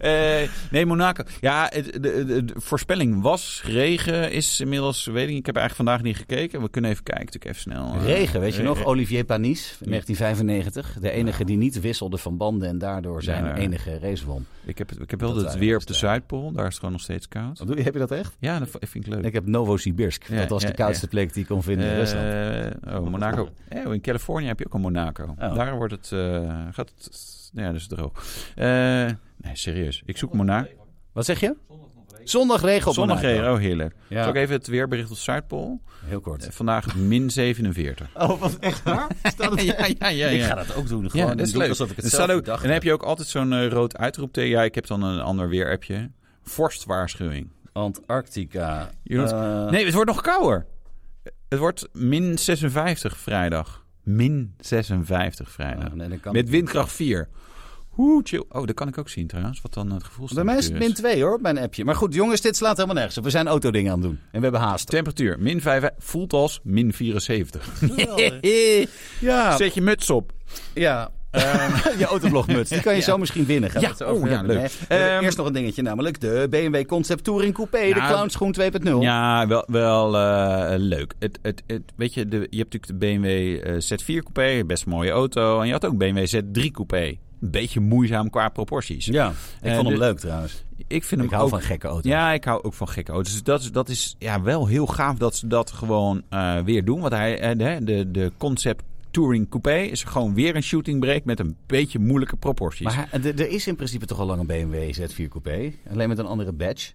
Eh, nee, Monaco. Ja, de, de, de voorspelling was regen. Is inmiddels, weet ik, ik heb eigenlijk vandaag niet gekeken. We kunnen even kijken, natuurlijk even snel. eh, regen, weet je nog? regen. Olivier Panis, 1995. De enige die niet wisselde van banden en daardoor zijn Ja. enige race won. Ik heb, ik heb wel Dat het weer op de. Zuidpool. Daar is het gewoon nog steeds koud. Wat doe je? Heb je dat echt? Ja, dat vind ik leuk. Ik heb Novosibirsk. Ja, dat was de koudste plek die ik kon vinden in Rusland. Eh, oh, Monaco. Eh, in Californië heb je ook een Monaco. Oh. Daar wordt het, gaat het, ja, dat is droog. Eh, nee, serieus. Ik zoek Monaco. Wat zeg je? Zondag regen op Zondag regen, oh heerlijk. Ja. Zal ik even het weerbericht op Zuidpool? Heel kort. Eh, vandaag min 47. Oh, wat echt waar? Staat het ja, ja, ja, Ik ga dat ook doen. Gewoon Ja, dat is leuk. Alsof ik het zelf ook, en dan heb je ook altijd zo'n eh, rood uitroepteken. Ja, ik heb dan een ander weerappje. Vorstwaarschuwing. Antarctica. Nee, het wordt nog kouder. Het wordt min 56 vrijdag. Min 56 vrijdag. oh, nee, dan kan Met windkracht 4. Hoe chill. Oh, dat kan ik ook zien trouwens. Wat dan het gevoel Bij mij is het min 2 hoor, op mijn appje. Maar goed, jongens, dit slaat helemaal nergens op. We zijn autodingen aan het doen. En we hebben haast. Temperatuur min 5. Voelt als min 74. Ja, Zet je muts op. ja. Ehm, je autoblogmuts, die kan je zo misschien winnen. Gaan Ja, het over oh, ja, leuk. Ehm, eerst nog een dingetje, namelijk de BMW Concept Touring Coupé, de Nou, Clownschoen 2.0. Ja, wel, wel eh, leuk. Het, het, het, weet je, de, je hebt natuurlijk de BMW eh, Z4 Coupé, best mooie auto. En je had ook BMW Z3 Coupé. Een beetje moeizaam qua proporties. Ja, ik vond hem de- leuk trouwens. Ik vind hem Ik hou ook, van gekke auto's. Ja, ik hou ook van gekke auto's. Dus dat is, dat is ja, wel heel gaaf dat ze dat gewoon weer doen. Want hij, de, de, de concept Touring Coupé is gewoon weer een shooting break met een beetje moeilijke proporties. Maar er is in principe toch al lang een BMW Z4 Coupé. Alleen met een andere badge.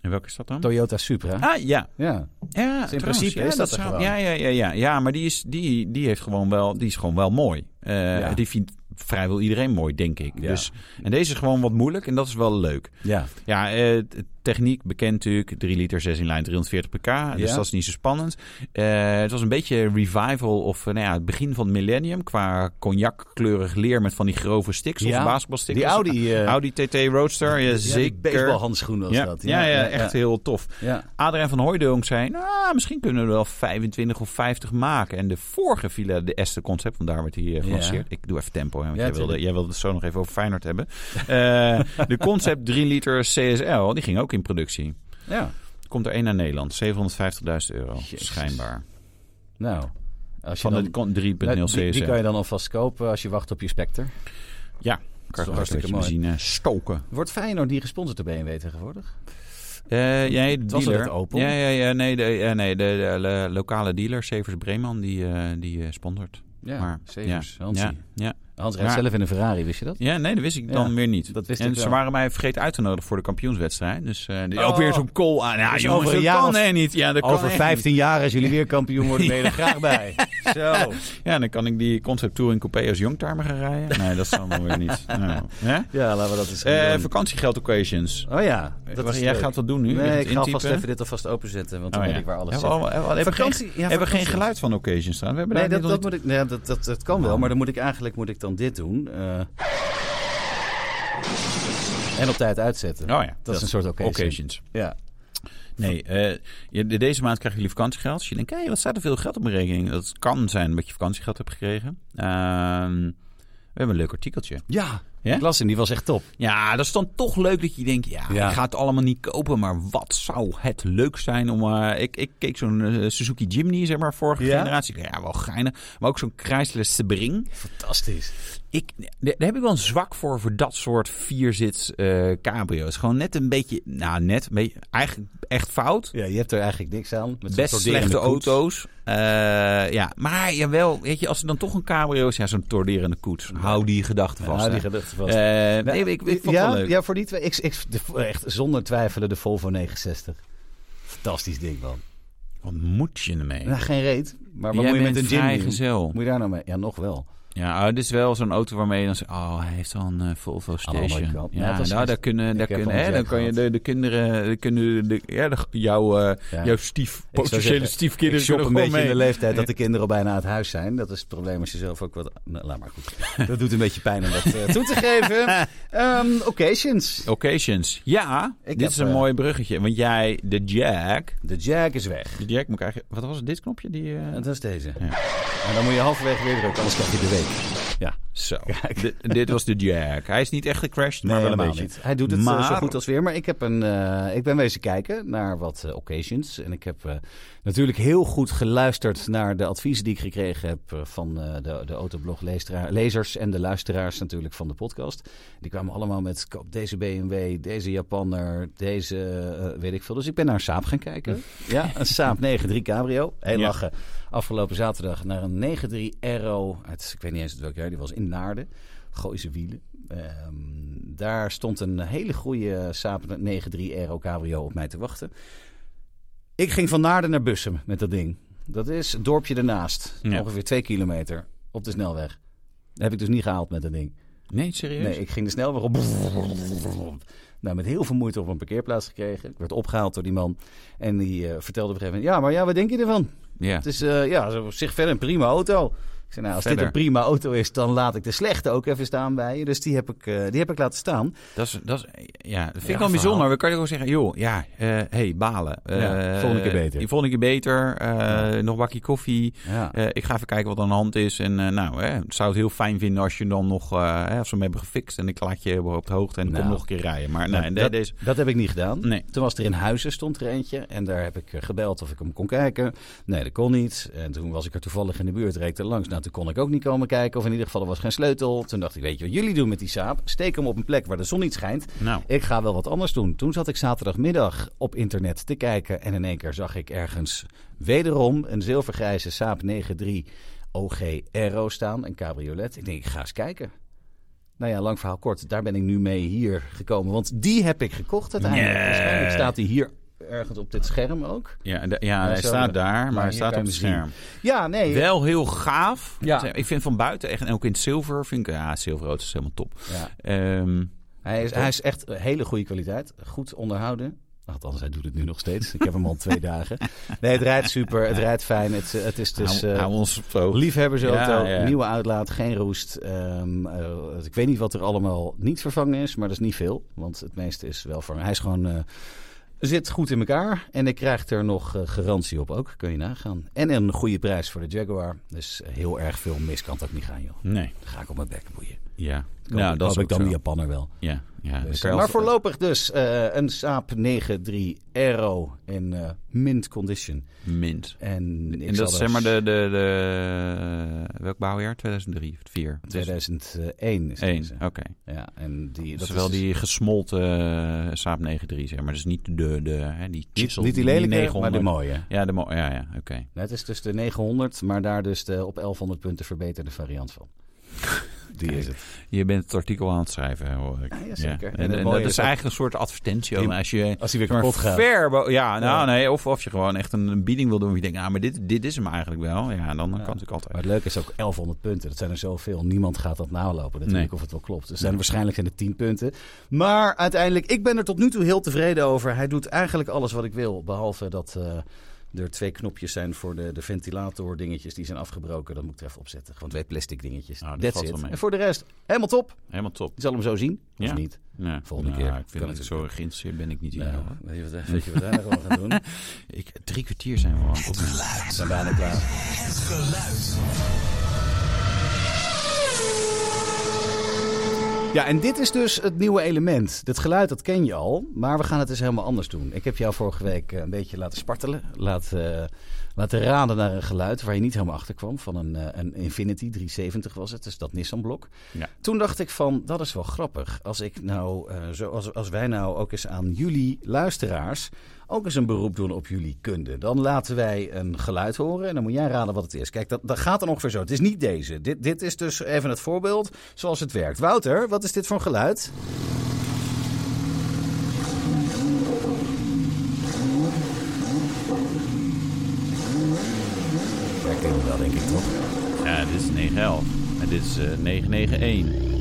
en welke is dat dan? Toyota Supra. Ah, ja. Ja. Ja, in trouwens, principe ja, is dat er zou- gewoon. Ja, ja, ja, ja, ja, maar die is, die, die heeft gewoon wel, die is gewoon wel mooi. Eh, Ja. Die vindt vrijwel iedereen mooi, denk ik. Ja. Dus, en deze is gewoon wat moeilijk en dat is wel leuk. Ja. Ja, eh, techniek bekend natuurlijk. 3 liter, 16 lijn, 340 pk. Dus dat is niet zo spannend. Eh, het was een beetje revival of eh, nou ja, het begin van het millennium. Qua cognac-kleurig leer met van die grove sticks. Ja, Of. Die Audi, eh, Audi TT Roadster, ja, zeker. baseballhandschoen was ja, dat. ja, ja, echt heel tof. Adrien van Hooijdonk zei, nou, misschien kunnen we er wel 25 of 50 maken. En de vorige Villa de Este concept, want daar werd hij gelanceerd. Ik doe even tempo, hè, want jij, wilde, jij wilde het zo nog even over Feyenoord hebben. De concept 3 liter CSL, die ging ook in productie. ja. Komt er één naar Nederland, 750.000 euro, Jezus. schijnbaar. Nou, als je Van dan, de con- 3.0 die, die CSL. kan je dan alvast kopen als je wacht op je Spectre. Ja, Kan je hartstikke benzine stoken. Wordt Feyenoord niet gesponsord door BMW tegenwoordig? Eh jij, de dealer. het Opel? Ja, ja, ja, nee, de, ja, nee, de, de, de lokale dealer, Severs Breeman, die, eh, die eh, sponsort. Ja, maar, Severs, ja. Ja, ja. Hans rijdt zelf in een Ferrari, wist je dat? ja, nee, dat wist ik dan Ja, weer niet. dat wist en ik ze waren mij vergeten uit te nodigen voor de kampioenswedstrijd. Dus eh, Oh. ook weer zo'n call aan. Ja, jongens, over een dat jaar kan of- nee, niet. Ja, dat Over echt 15 jaar, als jullie weer kampioen worden, ben je er graag bij. Zo. Ja, dan kan ik die concept tour in coupé als youngtimer gaan rijden. Nee, dat zal dan weer niet. Nou, hè? Ja, laten we dat eens Eh, doen. vakantiegeld occasions. Oh ja, dat Wacht, is jij leuk. gaat wat doen nu? Nee, ik ga alvast intypen? even dit alvast openzetten, want dan Oh, weet ik waar alles Ja, zit. al- hebben, Vakantie- geen, ja, hebben geen geluid van occasions staan. We hebben Nee, dat, dat, moet ik, nee, dat, dat, dat kan wel, maar dan moet ik eigenlijk moet ik dan dit doen. eh, en op tijd uitzetten. Oh ja, dat is een soort occasion. occasions. Ja. Nee, eh, deze maand krijgen jullie vakantiegeld. Als je denkt, hé, wat staat er veel geld op mijn rekening? Dat kan zijn dat je vakantiegeld hebt gekregen. Ehm, we hebben een leuk artikeltje. Ja, Ja? ik las hem, die was echt top. Ja, dat is dan toch leuk dat je denkt, ja, Ja. ik ga het allemaal niet kopen, maar wat zou het leuk zijn om... eh, ik, ik keek zo'n eh, Suzuki Jimny, zeg maar, vorige Ja? generatie. Ja, wel geinig. Maar ook zo'n Chrysler Sebring. Fantastisch. Ik, daar heb ik wel een zwak voor, voor dat soort vierzits eh cabrio's. Gewoon net een beetje, nou net, een beetje, eigenlijk echt fout. Ja, je hebt er eigenlijk niks aan. Met Best slechte auto's. Ja, maar jawel, weet je, als er dan toch een cabrio is, ja, zo'n torderende koets. Hou die gedachte vast. Ja, hè. die gedachte vast. Eh, nee, Nou, ik, ik vond het ja, wel leuk. Ja, voor die twee. Ik, ik, de- echt zonder twijfelen de Volvo 69. Fantastisch ding, man. Wat moet je ermee? Nou, geen reet. Maar wat Jij moet je met een vrijgezel. Moet je daar nou mee? Ja, nog wel. Ja, oh, dit is wel zo'n auto waarmee je dan zegt, oh, hij heeft al een eh, Volvo Station. Ja, nou, daar kunnen, daar kunnen, hè, dan kan je de, de kinderen, de, kunnen de, ja, de, jouw, eh, Ja. jouw stief, potentiële zeggen, stiefkinderen ik shop een beetje in de leeftijd dat de kinderen al bijna uit huis zijn. Dat is het probleem als je zelf ook wat... Nou, laat maar goed. Dat doet een beetje pijn om dat eh, toe te geven. Ehm, occasions. Occasions. Ja, Ik dit heb, is een eh, mooi bruggetje. Want jij, de Jack... De Jack is weg. De Jack moet ik eigenlijk... Wat was het, dit knopje? Die, eh, dat is deze. Ja. En dan moet je halverwege weer drukken, anders krijg je de week. Thank you. Ja. Zo, Dit- dit was de Jack. Hij is niet echt gecrashed, maar Nee, wel een beetje. niet. Hij doet het eh, Maar- zo goed als weer. Maar ik, heb een, eh, ik ben wezen kijken naar wat eh, occasions. En ik heb natuurlijk heel goed geluisterd naar de adviezen die ik gekregen heb van de, de Autoblog lezers en de luisteraars natuurlijk van de podcast. Die kwamen allemaal met koop deze BMW, deze Japanner, deze weet ik veel. Dus ik ben naar een Saab gaan kijken. Ja, een Saab 9.3 Cabrio. Heel Ja. lachen. Afgelopen zaterdag naar een 9.3 Aero uit, ik weet niet eens uit welk die was in Naarden. Gooise wielen. Ehm, daar stond een hele goede Saab 9.3 Aero Cabrio op mij te wachten. Ik ging van Naarden naar Bussum met dat ding. Dat is het dorpje ernaast. Ja. Ongeveer twee kilometer op de snelweg. Dat heb ik dus niet gehaald met dat ding. Nee, serieus? Nee, ik ging de snelweg op. Nou, met heel veel moeite op een parkeerplaats gekregen. Ik werd opgehaald door die man. En die eh, vertelde op een gegeven moment... Ja, maar ja, wat denk je ervan? Ja. Het is eh, ja, op zich verder een prima auto. Zei, nou, als Verder. dit een prima auto is, dan laat ik de slechte ook even staan bij je. Dus die heb ik, eh, die heb ik laten staan. Dat is, dat is, ja, dat vind Ja, ik wel bijzonder. We kan je gewoon zeggen, joh, ja, eh hey, balen. Ja, Eh, volgende keer beter. Volgende keer beter. eh, Nog een bakje koffie. Ja. Ik ga even kijken wat aan de hand is. En nou, hè, zou het heel fijn vinden als je dan nog, hè, als we hem hebben gefixt en ik laat je op de hoogte en Nou. kom nog een keer rijden. Maar Nou, nee, dat, deze. dat heb ik niet gedaan. Nee. Toen was er in Huizen stond er eentje. En daar heb ik gebeld of ik hem kon kijken. Nee, dat kon niet. En toen was ik er toevallig in de buurt, reed er langs. Nou, toen kon ik ook niet komen kijken. Of in ieder geval, er was geen sleutel. Toen dacht ik, weet je wat jullie doen met die saap? Steek hem op een plek waar de zon niet schijnt. Nou, Ik ga wel wat anders doen. Toen zat ik zaterdagmiddag op internet te kijken. En in één keer zag ik ergens wederom een zilvergrijze Saab 9.3 OG Aero staan. Een cabriolet. Ik denk, ik ga eens kijken. Nou ja, lang verhaal kort. Daar ben ik nu mee hier gekomen. Want die heb ik gekocht uiteindelijk. Waarschijnlijk staat die hier ergens op dit scherm ook. ja, de- ja hij zo, staat daar, maar, hij staat op het scherm. Ja, nee. Wel heel gaaf. Ja. Ik vind van buiten echt, en ook in het zilver, vind ik, ja, zilverrood is helemaal top. Ja. Ehm, Hij, is, hij is echt een hele goede kwaliteit. Goed onderhouden. Althans, hij doet het nu nog steeds. Ik heb hem al twee dagen. Nee, het rijdt super. Het rijdt fijn. Het, het is dus... hou, eh, hou ons op zo. Liefhebbersauto, Ja, ja. nieuwe uitlaat, geen roest. Ehm, eh, ik weet niet wat er allemaal niet vervangen is, maar dat is niet veel. Want het meeste is wel vervangen. Hij is gewoon, eh, zit goed in elkaar. En ik krijg er nog eh, garantie op ook, kun je nagaan. En een goede prijs voor de Jaguar. Dus heel erg veel mis kan het ook niet gaan, joh. Nee. Dan ga ik op mijn bek boeien. Ja. Nou, nou, dat is ik dan zo. de Japanner wel. Ja, ja. Dus, je maar als- voorlopig dus eh, een Saab 9-3 Aero in eh, mint condition. Mint. En, En dat is zeg maar er- de, de, de... Welk bouwjaar? 2003 of 4? 2001 is 1, deze. oké. Ja, en die, Dat dat is wel dus die gesmolten eh, Saab 9-3, zeg maar. Dus niet de, de, hè, die chisel, niet die lelijke, 900. maar de mooie. Ja, de mo ja, ja, oké. Nee, het is dus de 900, maar daar dus de op 1100 punten verbeterde variant van. Die is het. Je bent het artikel aan het schrijven, hoor ik. Ja, ja, zeker. En, dat is dat- eigenlijk een soort advertentie. Die- als je Als hij weer kapot gaat. ver ja, nou nee. Of, of je gewoon echt een, een bieding wil doen. Of je denkt, ah, maar dit, dit is hem eigenlijk wel. Ja, dan, dan kan het natuurlijk Maar altijd. het leuke is ook 1100 punten. Dat zijn er zoveel. Niemand gaat dat nalopen natuurlijk Nee. of het wel klopt. Dus zijn, waarschijnlijk zijn het 10 punten. Maar uiteindelijk, ik ben er tot nu toe heel tevreden over. Hij doet eigenlijk alles wat ik wil. Behalve dat eh, er twee knopjes zijn voor de, de ventilator dingetjes. Die zijn afgebroken. Dat moet ik er even opzetten. Gewoon twee plastic dingetjes. Nou, dat That's valt it. wel mee. En voor de rest, helemaal top. Helemaal top. Je zal hem zo zien. Of Ja. niet. Volgende Nou, keer. Ik vind Kan het het zo geïnteresseerd ben ik niet in. Nou, hoor. weet je wat, weet je wat wij nog allemaal gaan doen? Ik, drie kwartier zijn we al het opnemen. We zijn bijna klaar. Ja, en dit is dus het nieuwe element. Dat geluid, dat ken je al. Maar we gaan het dus helemaal anders doen. Ik heb jou vorige week eh, een beetje laten spartelen. Laten, eh, laten raden naar een geluid waar je niet helemaal achter kwam. Van een, eh, een Infinity 370 was het. Dus dat Nissan-blok. Ja. Toen dacht ik van, dat is wel grappig. Als, ik nou, eh, zo, als, als wij nou ook eens aan jullie luisteraars ook eens een beroep doen op jullie kunde. Dan laten wij een geluid horen en dan moet jij raden wat het is. Kijk, dat, dat gaat dan ongeveer zo. Het is niet deze. Dit, dit is dus even het voorbeeld zoals het werkt. Wouter, wat is dit voor een geluid? Ja, ik denk ik toch? Ja, dit is 911. En dit is eh 991.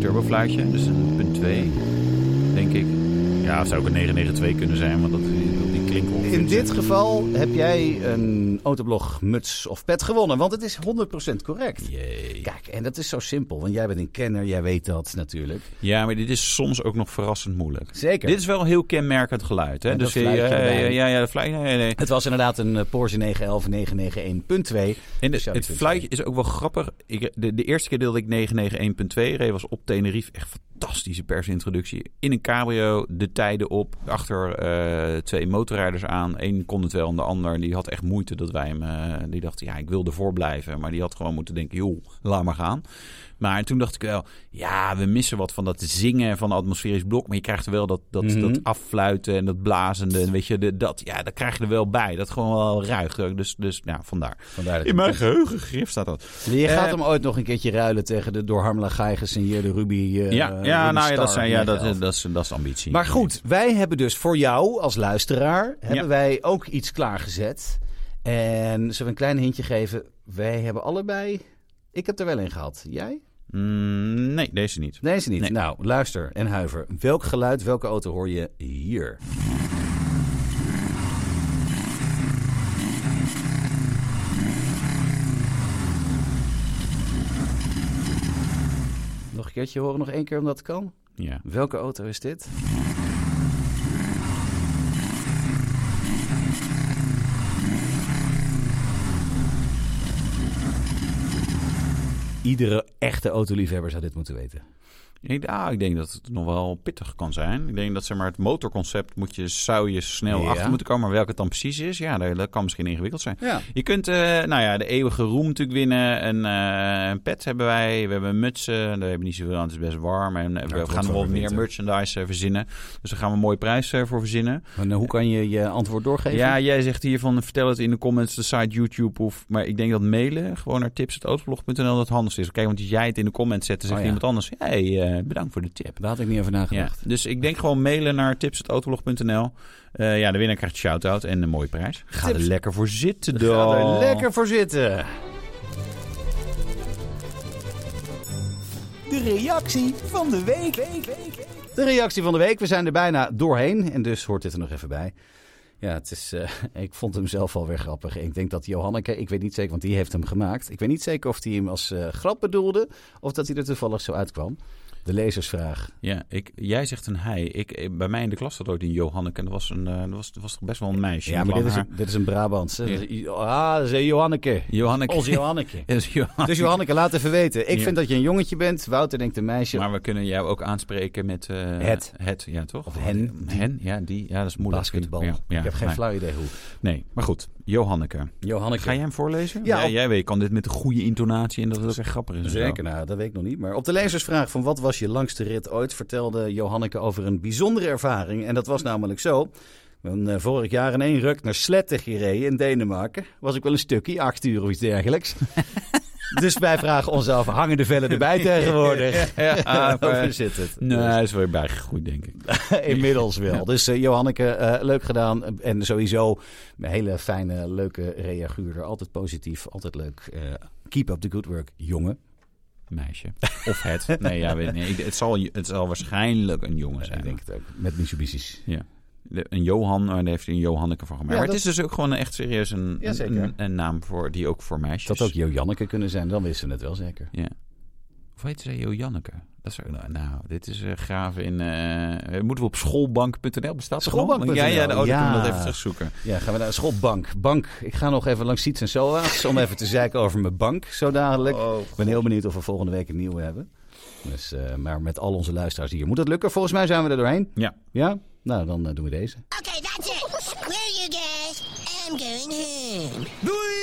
Turbofluitje, dus een punt 2, denk ik. Ja, het zou ook een 992 kunnen zijn, want dat, die, klinkt ongeveer In dit geval heb jij een autoblog muts of pet gewonnen, want het is 100% correct. Jee. En dat is zo simpel, want jij bent een kenner, jij weet dat natuurlijk. Ja, maar dit is soms ook nog verrassend moeilijk. Zeker. Dit is wel een heel kenmerkend geluid. Hè? En dus je- ja, ja, ja, dat fluitje. Nee, nee. Het was inderdaad een eh, Porsche 911 991.2. En Dus de- het fluitje is ook wel grappig. Ik, de, de eerste keer dat ik 991.2 reed was op Tenerife. Echt fantastische persintroductie. In een cabrio, de tijden op. Achter eh, twee motorrijders aan. Eén kon het wel en de ander die had echt moeite dat wij hem... eh, die dacht, ja, ik wil ervoor blijven. Maar die had gewoon moeten denken, joh, laat maar gaan. Maar toen dacht ik wel, ja, we missen wat van dat zingen van de atmosferisch blok. Maar je krijgt er wel dat, dat, Mhm. dat affluiten en dat blazende. En weet je, de, dat, ja, dat krijg je er wel bij. Dat gewoon wel ruig. Dus, dus ja, vandaar. Vandaar dat In mijn geheugengrif staat dat. Je gaat Eh, hem ooit nog een keertje ruilen tegen de door Harmela Gaai gesigneerde Ruby. eh, ja, Ruby ja, nou ja, dat, zijn, ja dat, 911. dat, is, dat is de ambitie. Maar goed, wij hebben dus voor jou als luisteraar hebben Ja. wij ook iets klaargezet. En zullen we een klein hintje geven? Wij hebben allebei. Ik heb er wel een gehad. Jij? Mm, nee, deze niet. Deze niet. Nee. Nou, luister en huiver. Welk geluid, welke auto hoor je hier? Nog een keertje horen, nog één keer omdat het kan. Ja. Welke auto is dit? Iedere echte autoliefhebber zou dit moeten weten. Ik, ah, ik denk dat het nog wel pittig kan zijn. Ik denk dat zeg maar, het motorconcept moet je, zou je snel Ja. achter moeten komen. Maar welke het dan precies is, ja, dat, dat kan misschien ingewikkeld zijn. Ja. Je kunt eh, nou ja, de eeuwige roem natuurlijk winnen. Een, eh, een pet hebben wij. We hebben mutsen. Daar hebben we niet zoveel aan. Het is best warm. En eh, we gaan nog wel meer merchandise verzinnen. Dus daar gaan we een mooie prijs voor verzinnen. En hoe kan je je antwoord doorgeven? Ja, jij zegt hier van vertel het in de comments, de site, YouTube. Of, maar ik denk dat mailen gewoon naar tips.autoblog.nl dat handig is. Kijk, want als jij het in de comments zet, dan zegt Oh, ja. iemand anders... hey, eh, bedankt voor de tip. Daar had ik niet over Ja, nagedacht. dus ik denk gewoon mailen naar tips.autoblog.nl. Eh ja, de winnaar krijgt een shout-out en een mooie prijs. Ga Tips. er lekker voor zitten Ga dan. er lekker voor zitten. De reactie van de week. De reactie van de week. We zijn er bijna doorheen. En dus hoort dit er nog even bij. Ja, het is, eh, ik vond hem zelf alweer grappig. Ik denk dat Johanneke, ik weet niet zeker, want die heeft hem gemaakt. Ik weet niet zeker of hij hem als eh, grap bedoelde of dat hij er toevallig zo uitkwam. De lezersvraag. Ja, ik, jij zegt een hij. Ik, eh, bij mij in de klas zat ooit een Johanneke. En dat was, een, eh, dat was, dat was toch best wel een meisje. Ja, maar dit is, een, dit is een Brabantse. Ah, dat is een Johanneke. Johanneke. Onze Johanneke. Dus Johanneke, laat even weten. Ik Ja. vind dat je een jongetje bent. Wouter denkt een meisje. Maar we kunnen jou ook aanspreken met... eh, Het. Het, ja toch? Of hen. Hen, ja, die. Ja, dat is moeilijk. Basketbal. Ja, ik heb geen nee. flauw idee hoe. Nee, maar goed. Johanneke. Johanneke. Ga jij hem voorlezen? Ja, jij weet, kan dit met een goede intonatie en dat het ook echt grappig is. Zeker, nou, dat weet ik nog niet. Maar op de lezersvraag van wat was je langste rit ooit... vertelde Johanneke over een bijzondere ervaring. En dat was namelijk zo. Hebben eh, vorig jaar in één ruk naar Sletten gereden in Denemarken. Was ik wel een stukje, acht uur of iets dergelijks. dus wij vragen ons af, hangen de vellen erbij tegenwoordig? Ja, Hoe maar- zit het? Nee, hij is weer bijgegroeid, denk ik. Inmiddels wel. Dus eh, Johanneke, eh, leuk gedaan. En sowieso een hele fijne, leuke reaguurder. Altijd positief, altijd leuk. Keep up the good work, jongen. Meisje. Of het. Nee, ja, weet, nee, het, zal, het zal waarschijnlijk een jongen zijn. ik denk het ook. Met Mitsubishi's. Ja. De- Een Johan, maar daar heeft hij een Johanneke van gemaakt. Ja, maar dat- het is dus ook gewoon een echt serieus een, Ja, een, naam voor, die ook voor meisjes... Dat ook Johanneke kunnen zijn, dan wisten we het wel zeker. Ja. Of heet ze Johanneke? Dat is, nou, nou, dit is eh graven in... eh moeten we op schoolbank.nl bestaat dat nog? Schoolbank.nl, Ja, ja, oh, dan kunnen we dat ja. even terugzoeken. Ja, gaan we naar de schoolbank. Bank. Ik ga nog even langs Siets en Soa's om even te zeiken over mijn bank zo dadelijk. Ik ben heel benieuwd of we volgende week een nieuwe hebben. Dus, eh, maar met al onze luisteraars hier moet het lukken. Volgens mij zijn we er doorheen. Ja. Ja? Nou, dan eh, doen we deze. Okay, that's it. Screw you guys. I'm going home. Doei!